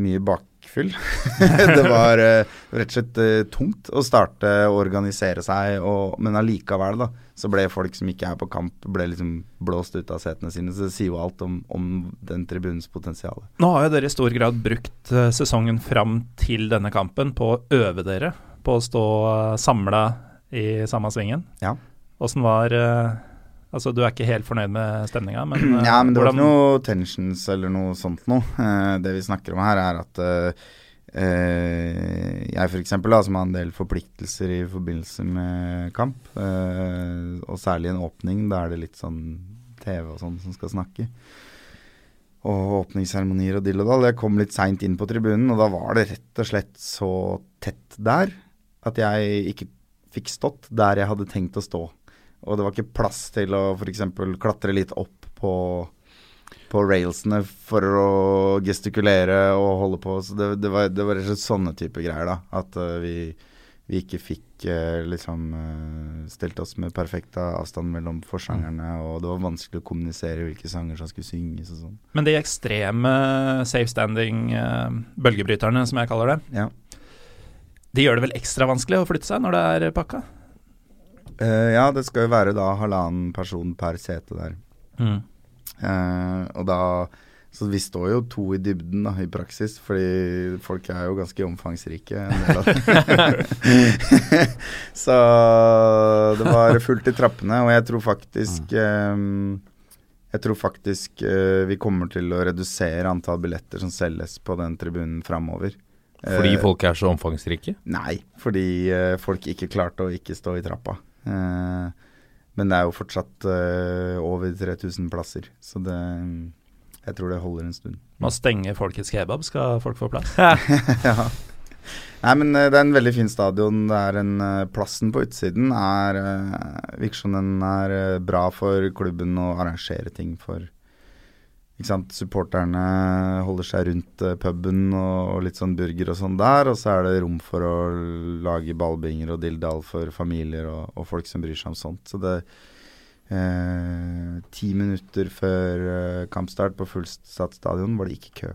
mye bakfyll. [laughs] det var uh, rett og slett uh, tungt å starte å organisere seg, og, men allikevel, da, så ble folk som ikke er på kamp, ble liksom blåst ut av setene sine. Så det sier jo alt om, om den tribunens potensial. Nå har jo dere i stor grad brukt eh, sesongen fram til denne kampen på å øve dere på å stå samla i samme svingen. Ja. Åssen var Altså, du er ikke helt fornøyd med stemninga, men [clears throat] Ja, men det var ikke noe tensions eller noe sånt noe. Eh, det vi snakker om her, er at eh, eh, jeg f.eks., som har en del forpliktelser i forbindelse med kamp, eh, og særlig en åpning, da er det litt sånn TV og sånn som skal snakke. Og åpningsseremonier og dill og dall. Jeg kom litt seint inn på tribunen, og da var det rett og slett så tett der at jeg ikke fikk stått der jeg hadde tenkt å stå. Og det var ikke plass til å f.eks. klatre litt opp på på railsene for å gestikulere og holde på. Så det, det, var, det var rett og slett sånne type greier, da. At uh, vi, vi, ikke fikk uh, liksom uh, stelt oss med perfekt avstand mellom forsangerne, mm. og det var vanskelig å kommunisere hvilke sanger som skulle synges og sånn. Men de ekstreme safe standing bølgebryterne, som jeg kaller det, ja. de gjør det vel ekstra vanskelig å flytte seg når det er pakka? Ja, det skal jo være da halvannen person per sete der. Mm. Uh, og da Så vi står jo to i dybden da, i praksis, fordi folk er jo ganske omfangsrike. [laughs] så det var fullt i trappene, og jeg tror faktisk um, jeg tror faktisk uh, vi kommer til å redusere antall billetter som selges på den tribunen framover. Fordi folk er så omfangsrike? Nei, fordi folk ikke klarte å ikke stå i trappa. Eh, men det er jo fortsatt uh, over 3000 plasser, så det Jeg tror det holder en stund. Må stenge Folkets kebab, skal folk få plass? [laughs] ja. Nei, men uh, det er en veldig fin stadion. Det er en Plassen på utsiden er virker som den er bra for klubben å arrangere ting for Supporterne holder seg rundt uh, puben og, og, litt sånn burger og sånn der. Og så er det rom for å lage ballbinger og dilldall for familier og, og, folk som bryr seg om sånt. Så det eh, Ti minutter før uh, kampstart på fullsatt stadion var det ikke kø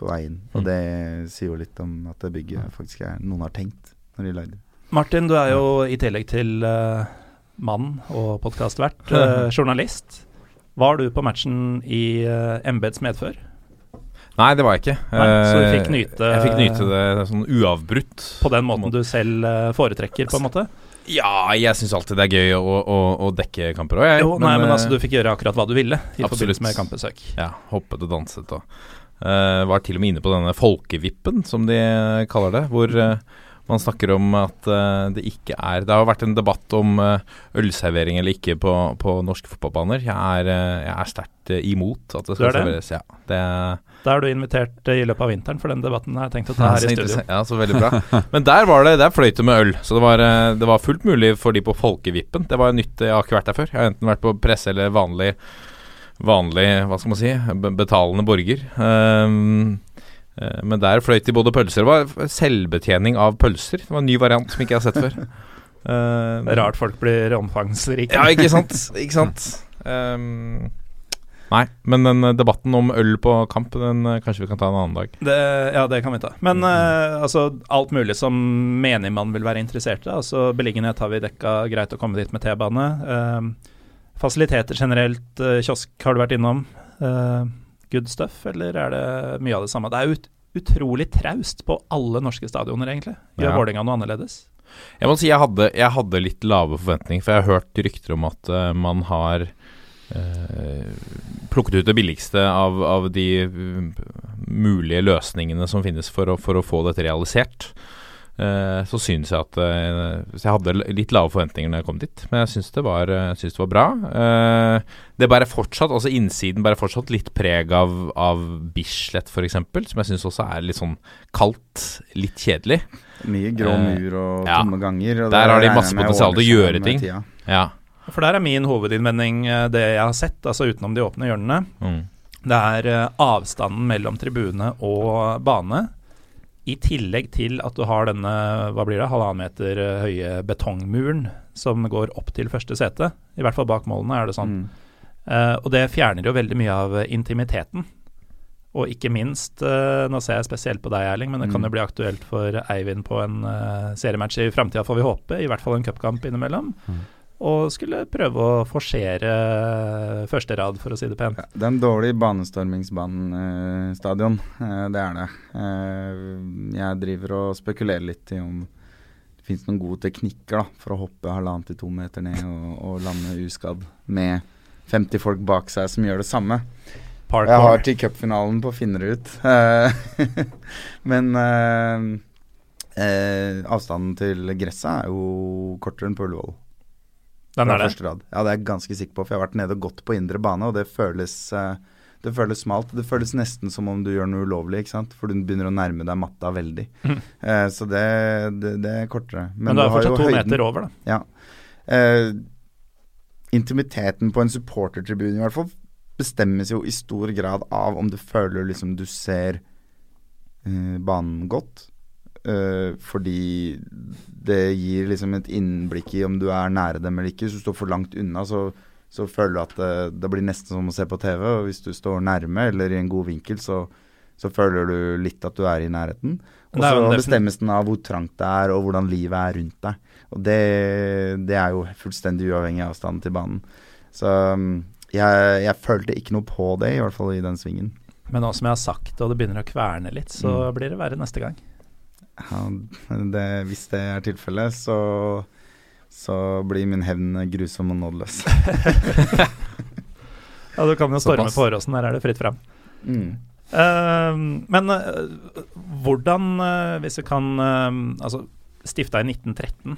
på veien. Og mm. det sier jo litt om at det bygget faktisk er noen har tenkt når de lagde. Martin, du er jo i tillegg til uh, mann og podkastvert, [laughs] journalist. Var du på matchen i uh, embets medfør? Nei, det var jeg ikke. Nei, så du fikk eh, nyte Jeg fikk nyte det sånn uavbrutt. På den måten du selv uh, foretrekker, på en måte? Ja, jeg syns alltid det er gøy å, å, å dekke kamper òg. Jo, men, nei, men altså, du fikk gjøre akkurat hva du ville i absolutt. forbindelse med kampbesøk. Ja, hoppet og danset og uh, Var til og med inne på denne folkevippen, som de kaller det. Hvor uh, man snakker om at uh, det ikke er Det har vært en debatt om uh, ølservering eller ikke på, på norske fotballbaner. Jeg er, uh, jeg er sterkt imot at det skal serveres. Ja, det, da er du invitert i løpet av vinteren, for den debatten har jeg tenkt å ta her i studio. Ja, så veldig bra. [laughs] Men der var det Der fløyt det med øl, så det var, det var, fullt mulig for de på Folkevippen. Det var nytt, jeg har ikke vært der før. Jeg har enten vært på presse eller vanlig vanlig, hva skal man si, betalende borger. Um, Eh, men der fløyt de både pølser Det var selvbetjening av pølser. Det var en ny variant som ikke jeg har sett før. [laughs] Uh, Rart folk blir omfangsrike. ja, ikke sant. Ikke sant. Um, nei, men den debatten om øl på kamp, den kanskje vi kan ta en annen dag. Det, ja, det kan vi ta. Men uh, altså, alt mulig som menigmann vil være interessert i. Altså, beliggenhet har vi dekka greit å komme dit med T-bane. Uh, fasiliteter generelt, kiosk har du vært innom. Uh, good stuff, eller er det mye av det samme? Det er ut, utrolig traust på alle norske stadioner, egentlig. Gjør ja. Vålerenga noe annerledes? Jeg må si jeg hadde, jeg hadde, litt lave forventninger, for jeg har hørt rykter om at uh, man har uh, plukket ut det billigste av, av de uh, mulige løsningene som finnes for å, for å få dette realisert. Uh, så syns jeg at uh, Så jeg hadde litt lave forventninger når jeg kom dit, men jeg syns det, uh, det, var bra. Det bærer fortsatt, altså innsiden bærer fortsatt litt preg av, av Bislett f.eks., som jeg syns også er litt sånn kaldt, litt kjedelig. Mye grå mur og ja. tomme ganger. Og der har de masse potensial til å gjøre ting. Ja. For der er min hovedinnvending det jeg har sett, altså utenom de åpne hjørnene. Mm. Det er avstanden mellom tribune og bane i tillegg til at du har denne hva blir det, halvannen meter eh, høye betongmuren som går opp til første sete. I hvert fall bak målene er det sånn. Mm. Uh, og det fjerner jo veldig mye av intimiteten. Og ikke minst, uh, nå ser jeg spesielt på deg Erling, men det mm. kan jo bli aktuelt for Eivind på en uh, seriematch i framtida, får vi håpe. I hvert fall en cupkamp innimellom. Mm og skulle prøve å forsere første rad, for å si det pent. Ja, det er en dårlig banestormingsbanestadion, eh, det er det. Eh, jeg driver og spekulerer litt i om det finnes noen gode teknikker da, for å hoppe halvannen til to meter ned og, og lande uskadd med 50 folk bak seg som gjør det samme. Parkour. Jeg har til cupfinalen på Finnerud. [laughs] Men eh, eh, avstanden til gresset er jo kortere enn på Ullevål. Den er det? Rad. Ja, det er jeg ganske sikker på, for jeg har vært nede og gått på indre bane, og det føles, uh, det føles smalt. Det føles nesten som om du gjør noe ulovlig, ikke sant? for du begynner å nærme deg matta veldig. Mm. Eh, så det, det, det, er kortere. Men, Men du er fortsatt to høyden. meter over, da. Ja. Eh, intimiteten på en supportertribune i hvert fall bestemmes jo i stor grad av om du føler liksom du ser eh, banen godt. Eh, fordi det gir liksom et innblikk i om du er nære dem eller ikke. Hvis du står for langt unna, så, så føler du at det, det, blir nesten som å se på TV. Og hvis du står nærme eller i en god vinkel, så, så føler du litt at du er i nærheten. Og så bestemmes den av hvor trangt det er, og hvordan livet er rundt deg. Og det, det er jo fullstendig uavhengig av avstanden til banen. Så mm, jeg, jeg, følte ikke noe på det, i hvert fall i den svingen. Men nå som jeg har sagt og det begynner å kverne litt, så mm. blir det verre neste gang. Ja, det, hvis det er tilfellet, så, så blir min hevn grusom og nådeløs. [laughs] ja, du kan jo storme på Åråsen, der er det fritt fram. Mm. Uh, men uh, hvordan, uh, hvis vi kan Altså, stifta i 1913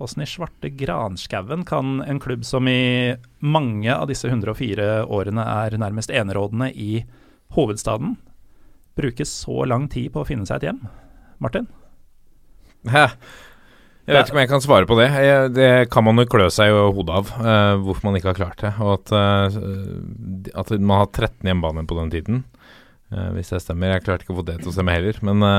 Åssen i svarte granskauen kan en klubb som i mange av disse 104 årene er nærmest enerådende i hovedstaden, bruke så lang tid på å finne seg et hjem? Martin? Hæ? Jeg vet ikke om jeg kan svare på det. Det kan man jo klø seg i hodet av, uh, hvorfor man ikke har klart det. Og at, uh, at man har 13 hjemmebaner på den tiden, uh, hvis det stemmer. Jeg klarte ikke å få det til å stemme heller, men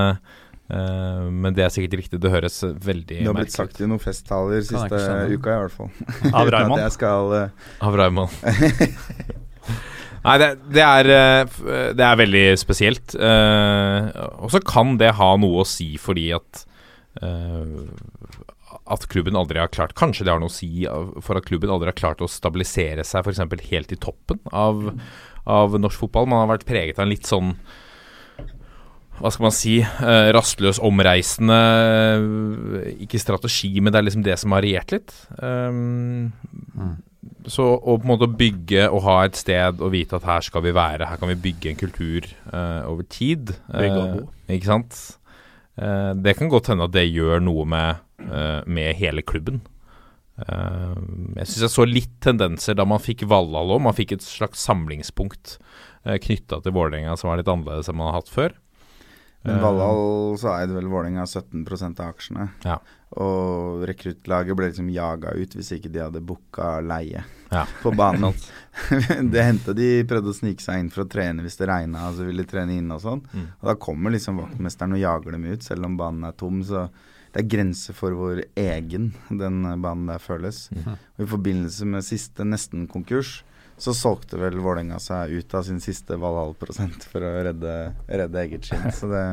Uh, men det er sikkert riktig. Det høres veldig merkelig ut. Det har blitt sagt i noen festtaler siste uka, i hvert fall. Av Raymond? [laughs] uh... Av Raymond. [laughs] Nei, det, det, er, eh, det, er, veldig spesielt. og så kan det ha noe å si fordi at at klubben aldri har klart Kanskje det har noe å si for at klubben aldri har klart å stabilisere seg f.eks. helt i toppen av, av norsk fotball. Man har vært preget av en litt sånn hva skal man si, rastløs, omreisende Ikke strategi, men det er liksom det som har regjert litt. Um, mm. Så å på en måte bygge og ha et sted og vite at her skal vi være, her kan vi bygge en kultur uh, over tid uh, Ikke sant? det kan godt hende at det gjør noe med, med hele klubben. jeg syns jeg så litt tendenser da man fikk Valhall òg. Man fikk et slags samlingspunkt uh, knytta til Vålerenga som var litt annerledes enn man har hatt før. Men eh, Valhall så eide vel Vålerenga 17% av aksjene. Ja. Og rekruttlaget ble liksom jaga ut hvis ikke de hadde booka leie ja. på banen. [laughs] [laughs] det hendte de prøvde å snike seg inn for å trene hvis det regna, så ville de trene inne og sånn. Mm. Og da kommer liksom vaktmesteren og jager dem ut, selv om banen er tom. Så det er grenser for hvor egen den banen der føles. Mm. Og i forbindelse med siste nesten-konkurs så solgte vel Vålerenga seg ut av sin siste Valhall-prosent for å redde, redde eget skinn. Så det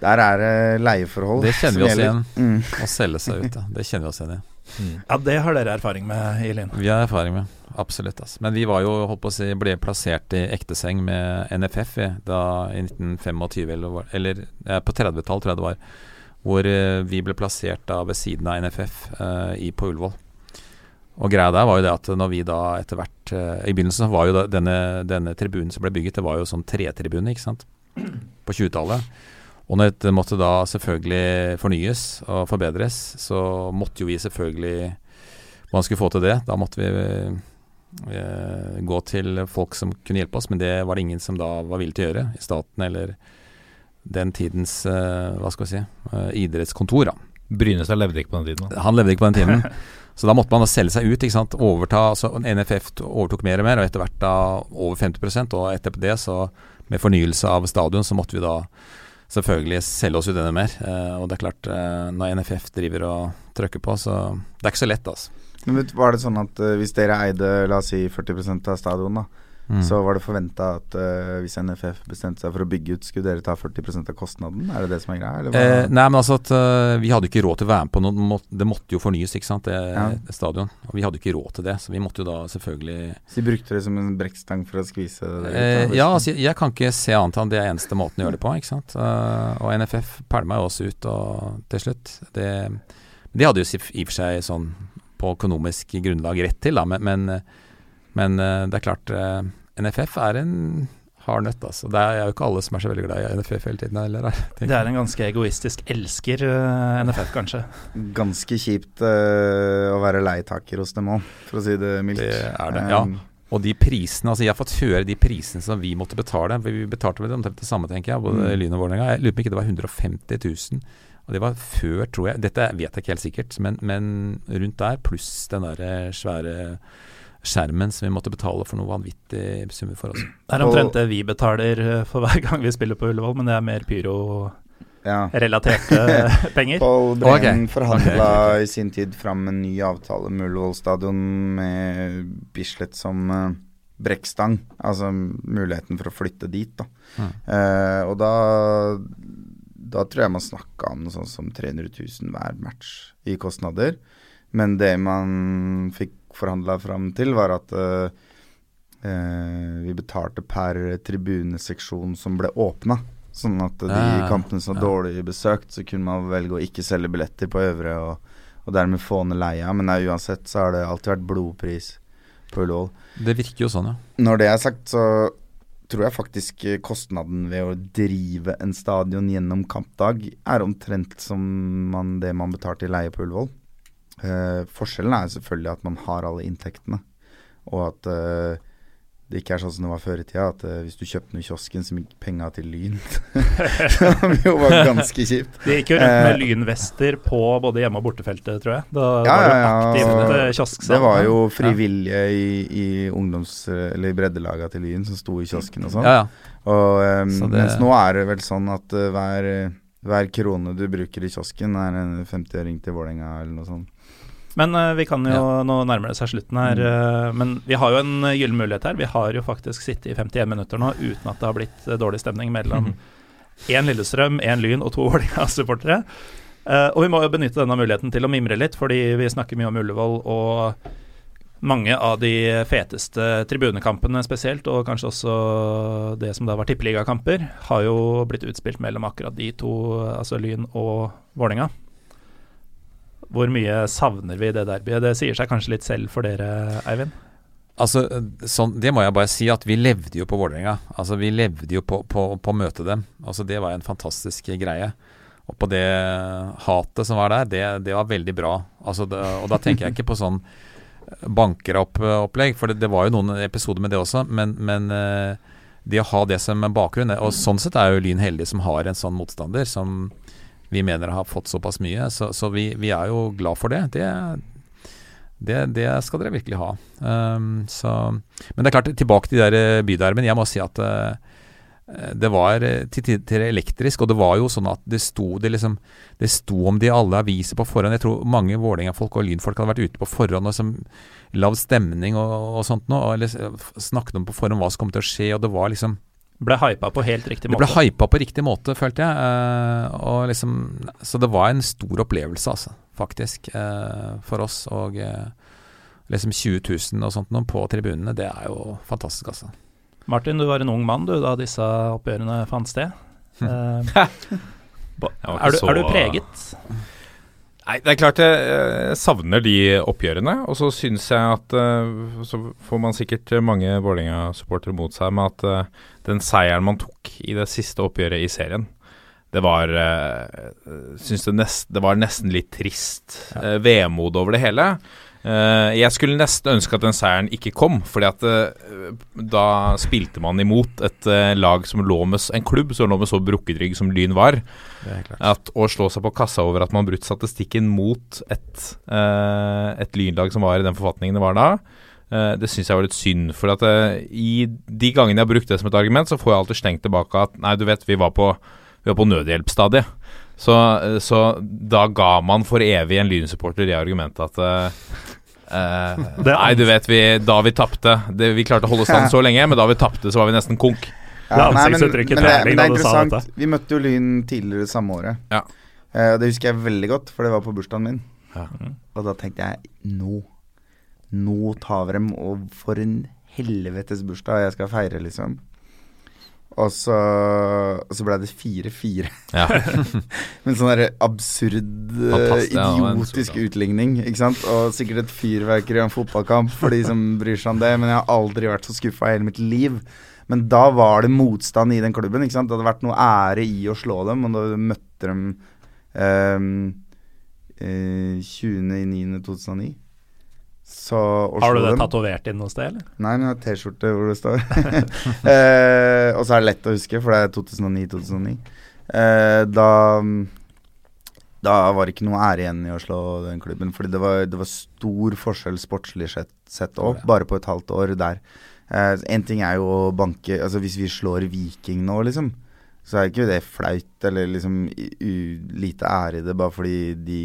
Der er det leieforhold. Det kjenner vi oss igjen. Mm. Å selge seg ut, ja. Det kjenner vi oss igjen i. Mm. Ja, det har dere erfaring med, Ilin? Vi har erfaring med, absolutt. Altså. Men vi var jo, holdt på å si, ble plassert i ekteseng med NFF vi, da i 1925, eller, eller ja, på 30-tall tror jeg det var. Hvor uh, vi ble plassert da ved siden av NFF uh, eh, i, på Ullevål. Og greia der var jo det at når vi da etter hvert uh, I begynnelsen var jo denne, denne, tribunen som ble bygget, det var jo sånn tretribune, ikke sant. På 20-tallet. Og når dette måtte da selvfølgelig fornyes og forbedres, så måtte jo vi selvfølgelig Man skulle få til det. Da måtte vi uh, gå til folk som kunne hjelpe oss, men det var det ingen som da var villig til å gjøre. I staten eller den tidens uh, hva skal vi si, idrettskontor. da. Brynestad levde ikke på den tiden? Da. Han levde ikke på den tiden. [laughs] Så da måtte man da selge seg ut. ikke sant? Overta, så NFF overtok mer og mer, og etter hvert da over 50% Og etter det, så med fornyelse av stadion, så måtte vi da selvfølgelig selge oss ut enda mer. Eh, og det er klart, eh, når NFF driver og trykker på, så det er ikke så lett, altså. Men var det sånn at uh, hvis dere eide la oss si 40% av stadion, da, Mm. Så var det forventa at uh, hvis NFF bestemte seg for å bygge ut, skulle dere ta 40% av kostnaden? Er det det som er greia? Eh, nei, men altså at uh, vi hadde ikke råd til å være med på noe. Det måtte jo fornyes, ikke sant, det, ja. det stadion. Og vi hadde ikke råd til det, så vi måtte jo da selvfølgelig Så de brukte det som en brekkstang for å skvise det? Eh, ja, altså, jeg kan ikke se annet enn det er eneste måten å gjøre det på, ikke sant. Uh, og NFF pælma jo oss ut og, til slutt. Det, de hadde jo i og for seg sånn på økonomisk grunnlag rett til, da, men, men men uh, det er klart, uh, NFF er en hard nøtt, altså. Det er jo ikke alle som er så veldig glad i NFF hele tiden heller. [laughs] Det er en ganske egoistisk elsker, uh, NFF [laughs] kanskje. Ganske kjipt å være leietaker hos dem òg, for å si det mildt. Det er det, ja. Um, og de prisene, altså Jeg har fått høre de prisene som vi måtte betale. For Vi betalte vel omtrent det samme, tenker jeg, både mm. Lyn og Vålerenga. Jeg lurer på ikke det var 150 000. Og det var før, tror jeg Dette vet jeg ikke helt sikkert, men, men rundt der, pluss den der svære skjermen som vi måtte betale for noe vanvittig summer for oss. Det er omtrent det vi betaler eh, for hver gang vi spiller på Ullevål, men det er mer pyro-relaterte [laughs] penger. Pål Breen okay. forhandla i sin tid fram en ny avtale med Ullevål stadion med Bislett som eh, brekkstang. Altså muligheten for å flytte dit, da. Mm. Eh, og da Da tror jeg man snakka om noe sånt som 300 000 hver match i kostnader. Men det man fikk forhandla fram til, var at uh, vi betalte per tribuneseksjon som ble åpna. Sånn at de kampene som var dårlig besøkt, så kunne man velge å ikke selge billetter på øvre, og, og dermed få ned leia. Men nei, uansett så har det alltid vært blodpris på Ullevål. Det virker jo sånn, ja. Når det er sagt, så tror jeg faktisk kostnaden ved å drive en stadion gjennom kampdag er omtrent som man, det man betalte i leie på Ullevål. Eh, forskjellen er selvfølgelig at man har alle inntektene, og at eh, det ikke er sånn som det var før i tida, at uh, hvis du kjøpte noe i kiosken som gikk penga til Lyn [laughs] Som jo var ganske kjipt. Det gikk jo rundt med Eh, lynvester på både hjemme- og bortefeltet, tror jeg. Da Ja, var det ja, ja, aktivt altså, eh. Det var jo frivillige i, i ungdoms... Eller i breddelaga til Lyn som sto i kiosken og sånn. ja, ja. Og, um, Så det- Mens nå er det vel sånn at uh, hver, hver krone du bruker i kiosken, er en 50-øring til Vålerenga eller noe sånt. Men eh, vi kan jo, Ja. nå nærmer det seg slutten her, eh, men vi har jo en eh, gyllen mulighet her. Vi har jo faktisk sittet i 51 minutter nå uten at det har blitt dårlig stemning mellom én Lillestrøm, én Lyn og to [laughs] Vålerenga-supportere. Og vi må jo benytte denne muligheten til å mimre litt, fordi vi snakker mye om Ullevål og mange av de feteste tribunekampene spesielt, og kanskje også det som da var tippeligakamper, har jo blitt utspilt mellom akkurat de to, altså Lyn og Vålerenga. Hvor mye savner vi det derbyet? Det sier seg kanskje litt selv for dere, Eivind? Altså, sånn, Det må jeg bare si, at vi levde jo på Vålerenga. Altså, vi levde jo på, å møte dem. Altså, Det var en fantastisk greie. Og på det hatet som var der, det, det var veldig bra. Altså, det, og da tenker jeg ikke på [laughs] sånn bankeropp-opplegg, for det, det var jo noen episoder med det også. Men, men eh, det å ha det som bakgrunn Og sånn sett er jo Lyn heldig som har en sånn motstander som vi mener har fått såpass mye. Så, så vi, vi er jo glad for det. Det, det, det skal dere virkelig ha. Um, så, men det er klart, tilbake til de der eh, bydermen. Jeg må si at eh, det var eh, til tider elektrisk, og det var jo sånn at det sto, det liksom, det sto om det i alle aviser på forhånd. Jeg tror mange Vålerenga-folk og Lynfolk hadde vært ute på forhånd og som lagd stemning og, og sånt noe, eller, snakket om på forhånd hva som kom til å skje, og det var liksom Ble hypa på helt riktig måte. det ble hypa på riktig måte, følte jeg. eh, og liksom, så det var en stor opplevelse, altså, faktisk, eh, for oss. Og eh, liksom 20 000 og sånt noe på tribunene, det er jo fantastisk, altså. Martin, du var en ung mann du da disse oppgjørene fant sted. [laughs] Er, du, er du preget? Nei, det er klart jeg eh, savner de oppgjørene. Og så syns jeg at eh, Så får man sikkert mange Vålerenga-supportere mot seg med at eh, den seieren man tok i det siste oppgjøret i serien, det var uh, Syns det, nest, det var nesten litt trist. Ja. vemod over det hele. Eh, jeg skulle nesten ønske at den seieren ikke kom, fordi at eh, da spilte man imot et eh, lag som lå med En klubb som lå med så brukket rygg som Lyn var. At å slå seg på kassa over at man brutt statistikken mot et, et lynlag som var i den forfatningen det var da, det syns jeg var litt synd. For at i de gangene jeg har brukt det som et argument, så får jeg alltid stengt tilbake at nei, du vet, vi var på, vi var på nødhjelpsstadiet. Så, så da ga man for evig en lynsupporter det argumentet at er Nei, du vet, vi, da vi tapte Vi klarte å holde stand så lenge, men da vi tapte, så var vi nesten konk. Er nei, men, men, det, men det er interessant. Vi møtte jo Lyn tidligere samme året. Ja. Uh, det husker jeg veldig godt, for det var på bursdagen min. Ja. Og da tenkte jeg nå Nå tar vi dem, og for en helvetes bursdag jeg skal feire, liksom. Og så, og så ble det 4-4. Ja. [laughs] en sånn der absurd, eh, Fantastisk, ja, idiotisk stor utligning. Ikke sant? Og sikkert et fyrverkeri av en fotballkamp for de som bryr seg om det. Men jeg har aldri vært så skuffa i hele mitt liv. Men da var det motstand i den klubben. Ikke sant? Det hadde vært noe ære i å slå dem, og da møtte dem um, eh, 20.09.2009. Så Har du det tatovert inn noe sted, eller? Nei, men jeg har T-skjorte hvor det står. [laughs] [laughs] eh, og så er det lett å huske, for det er 2009-2009. Eh, da da var det ikke noe ære igjen i å slå den klubben. Fordi det var, det var stor forskjell sportslig sett, sett òg, bare på et halvt år der. Eh, en ting er jo å banke Altså Hvis vi slår Viking nå, liksom, så er ikke det flaut eller liksom lite ære i det bare fordi de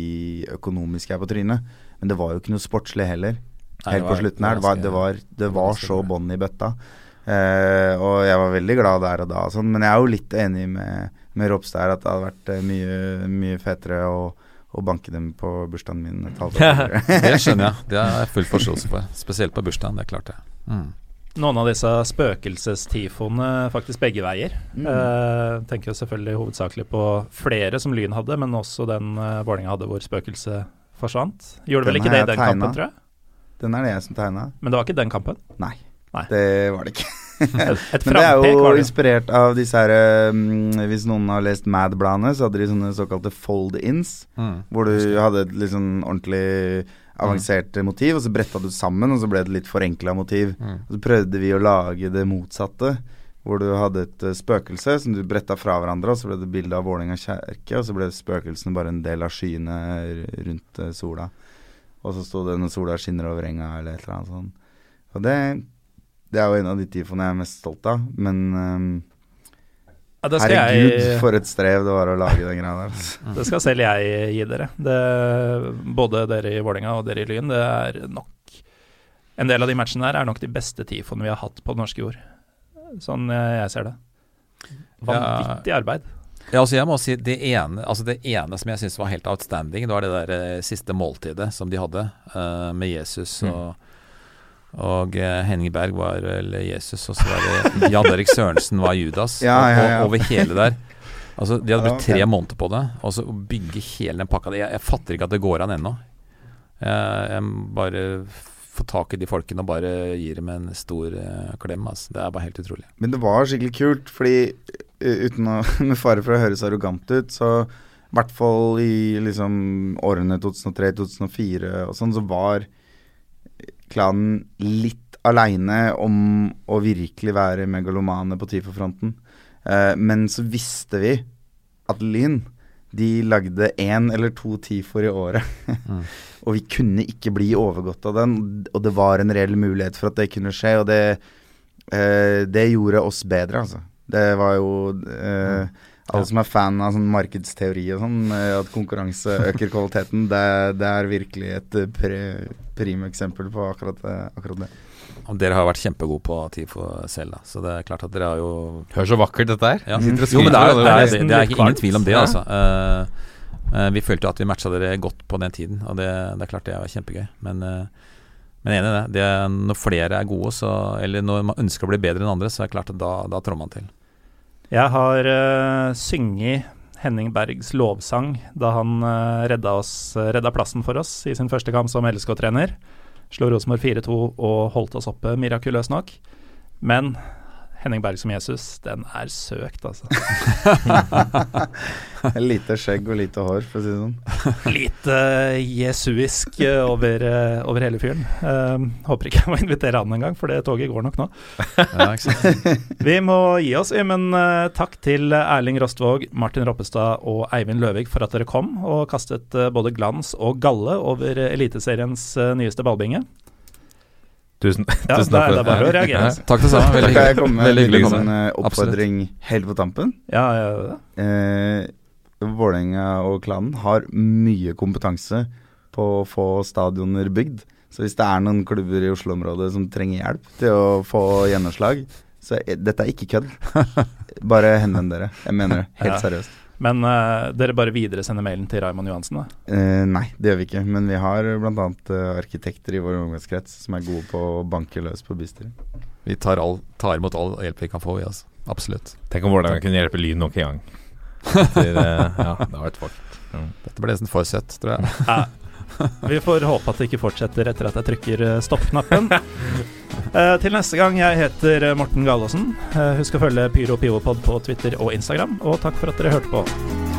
økonomiske er på trynet. Men det var jo ikke noe sportslig heller. Nei, Helt på slutten her. Det var, det var, det var så bånn i bøtta. Eh, og jeg var veldig glad der og da, og sånn, men jeg er jo litt enig med, med Ropstad her at det hadde vært eh, mye, mye fetere å, å banke dem på bursdagen min et halvt år. [laughs] Det skjønner jeg. Det har jeg full forståelse for. Spesielt på bursdagen. Det er klart, det. Mm. Noen av disse spøkelsestifoene faktisk begge veier. Mm. Eh, tenker jo selvfølgelig hovedsakelig på flere som Lyn hadde, men også den eh, Vålerenga hadde hvor spøkelset forsvant. Gjorde vel ikke det i den tegnet. kampen, tror jeg? Den er det jeg som tegna. Men det var ikke den kampen. Nei, Nei. det var det ikke. [laughs] Men det er jo det. inspirert av disse her um, Hvis noen har lest Mad-bladene, så hadde de sånne såkalte fold-ins. Mm. Hvor du hadde et litt sånn ordentlig avansert motiv, og så bretta du sammen, og så ble det litt forenkla motiv. Mm. Og så prøvde vi å lage det motsatte, hvor du hadde et eh, spøkelse som du bretta fra hverandre, og så ble det bilde av Vålerenga kjerke, og så ble spøkelsene bare en del av skyene rundt eh, sola. Og så sto det 'når sola skinner over enga', eller et eller annet sånt. Og det, det er jo en av de tifoene jeg er mest stolt av, men um, Ja, herregud, jeg for et strev det var å lage den greia der. altså. [laughs] Det skal selv jeg gi dere. Det, både dere i Vålerenga og dere i Lyn. Det er nok En del av de matchene der er nok de beste tifoene vi har hatt på det norske jord. Sånn jeg, jeg ser det. Vanvittig arbeid. Ja, altså jeg må si Det ene, altså det ene som jeg syns var helt outstanding, det var det der eh, siste måltidet som de hadde, eh, med Jesus og Og eh, Henning Berg var vel Jesus, og så var det [laughs] Jan Erik Sørensen var Judas. Ja, ja, ja. Og, over hele der. Altså De hadde brukt tre måneder på det, og så bygge hele den pakka jeg, jeg fatter ikke at det går an ennå. Jeg, jeg bare få tak i de folkene og bare gi dem en stor uh, klem. Altså. Det er bare helt utrolig. Men det var skikkelig kult, fordi uh, uten å [laughs] Med fare for å høres arrogant ut, så i hvert fall i liksom årene 2003-2004 og sånn, så var klanen litt aleine om å virkelig være megalomane på TIFO-fronten. Eh, men så visste vi at Lyn de lagde én eller to TIFO-er i året. Mm. [laughs] og vi kunne ikke bli overgått av den, og det var en reell mulighet for at det kunne skje. Og det, eh, det gjorde oss bedre, altså. Det var jo eh, Alle som er fan av sånn markedsteori og sånn, eh, at konkurranse øker kvaliteten, det, det er virkelig et eh, prime eksempel på akkurat, akkurat det. Og dere har vært kjempegode på TIFO selv, da. Så det er klart at dere har jo Hør så vakkert dette er. ja. Mm. Jo, men det er, det er, det er, det, er ikke ingen tvil om det, altså. Uh, eh, vi følte jo at vi matcha dere godt på den tiden, og det, det er klart det var kjempegøy. Men, uh, men enig i det. det. er Når flere er gode, så, eller når man ønsker å bli bedre enn andre, så er det klart at da, da trår man til. Jeg har uh, synget Henning Bergs lovsang da han uh, redda, oss, redda plassen for oss i sin første kamp som LSK-trener. Slo Rosenborg 4-2 og holdt oss oppe, mirakuløst nok. Men Henning Berg som Jesus, den er søkt, altså. [laughs] Lite skjegg og lite hår, for å si det sånn. [laughs] Litt eh, jesuisk eh, over, eh, over hele fyren. Eh, håper ikke jeg må invitere han en gang, for det toget går nok nå. [laughs] Ja. Vi må gi oss, men uh, takk til Erling Rostvåg, Martin Roppestad og Eivind Løvik for at dere kom og kastet uh, både glans og galle over Eliteseriens uh, nyeste ballbinge. Tusen, Ja, tusen takk det er bare å reagere. Ja, Takk det samme. Veldig Kan jeg komme med en hyggelig å liten oppfordring helt på tampen? Ja, ja, ja. Eh, Vålerenga og klanen har mye kompetanse på å få stadioner bygd. Så hvis det er noen klubber i Oslo-området som trenger hjelp til å få gjennomslag, så er, dette er ikke kødd. [laughs] Bare henvend dere. Jeg mener det. Helt Ja. seriøst. Men uh, dere bare videresender mailen til Raymond Johansen, da. Eh, nei, det gjør vi ikke. Men vi har bl.a. Uh, arkitekter i vår omgangskrets som er gode på å banke løs på bystyret. Vi tar, all, tar imot all hjelp vi kan få, vi, altså. Absolutt. Tenk om hvordan vi kunne hjelpe Lyn nok en gang. [laughs] Etter, uh, ja, det har vært Mm. Dette ble nesten for søtt, tror jeg. Ja. Vi får håpe at det ikke fortsetter etter at jeg trykker eh, stopp-knappen. [laughs] Eh, til neste gang, jeg heter Morten Galaasen. Eh, husk å følge Pyro Pivopod på Twitter og Instagram, og takk for at dere hørte på.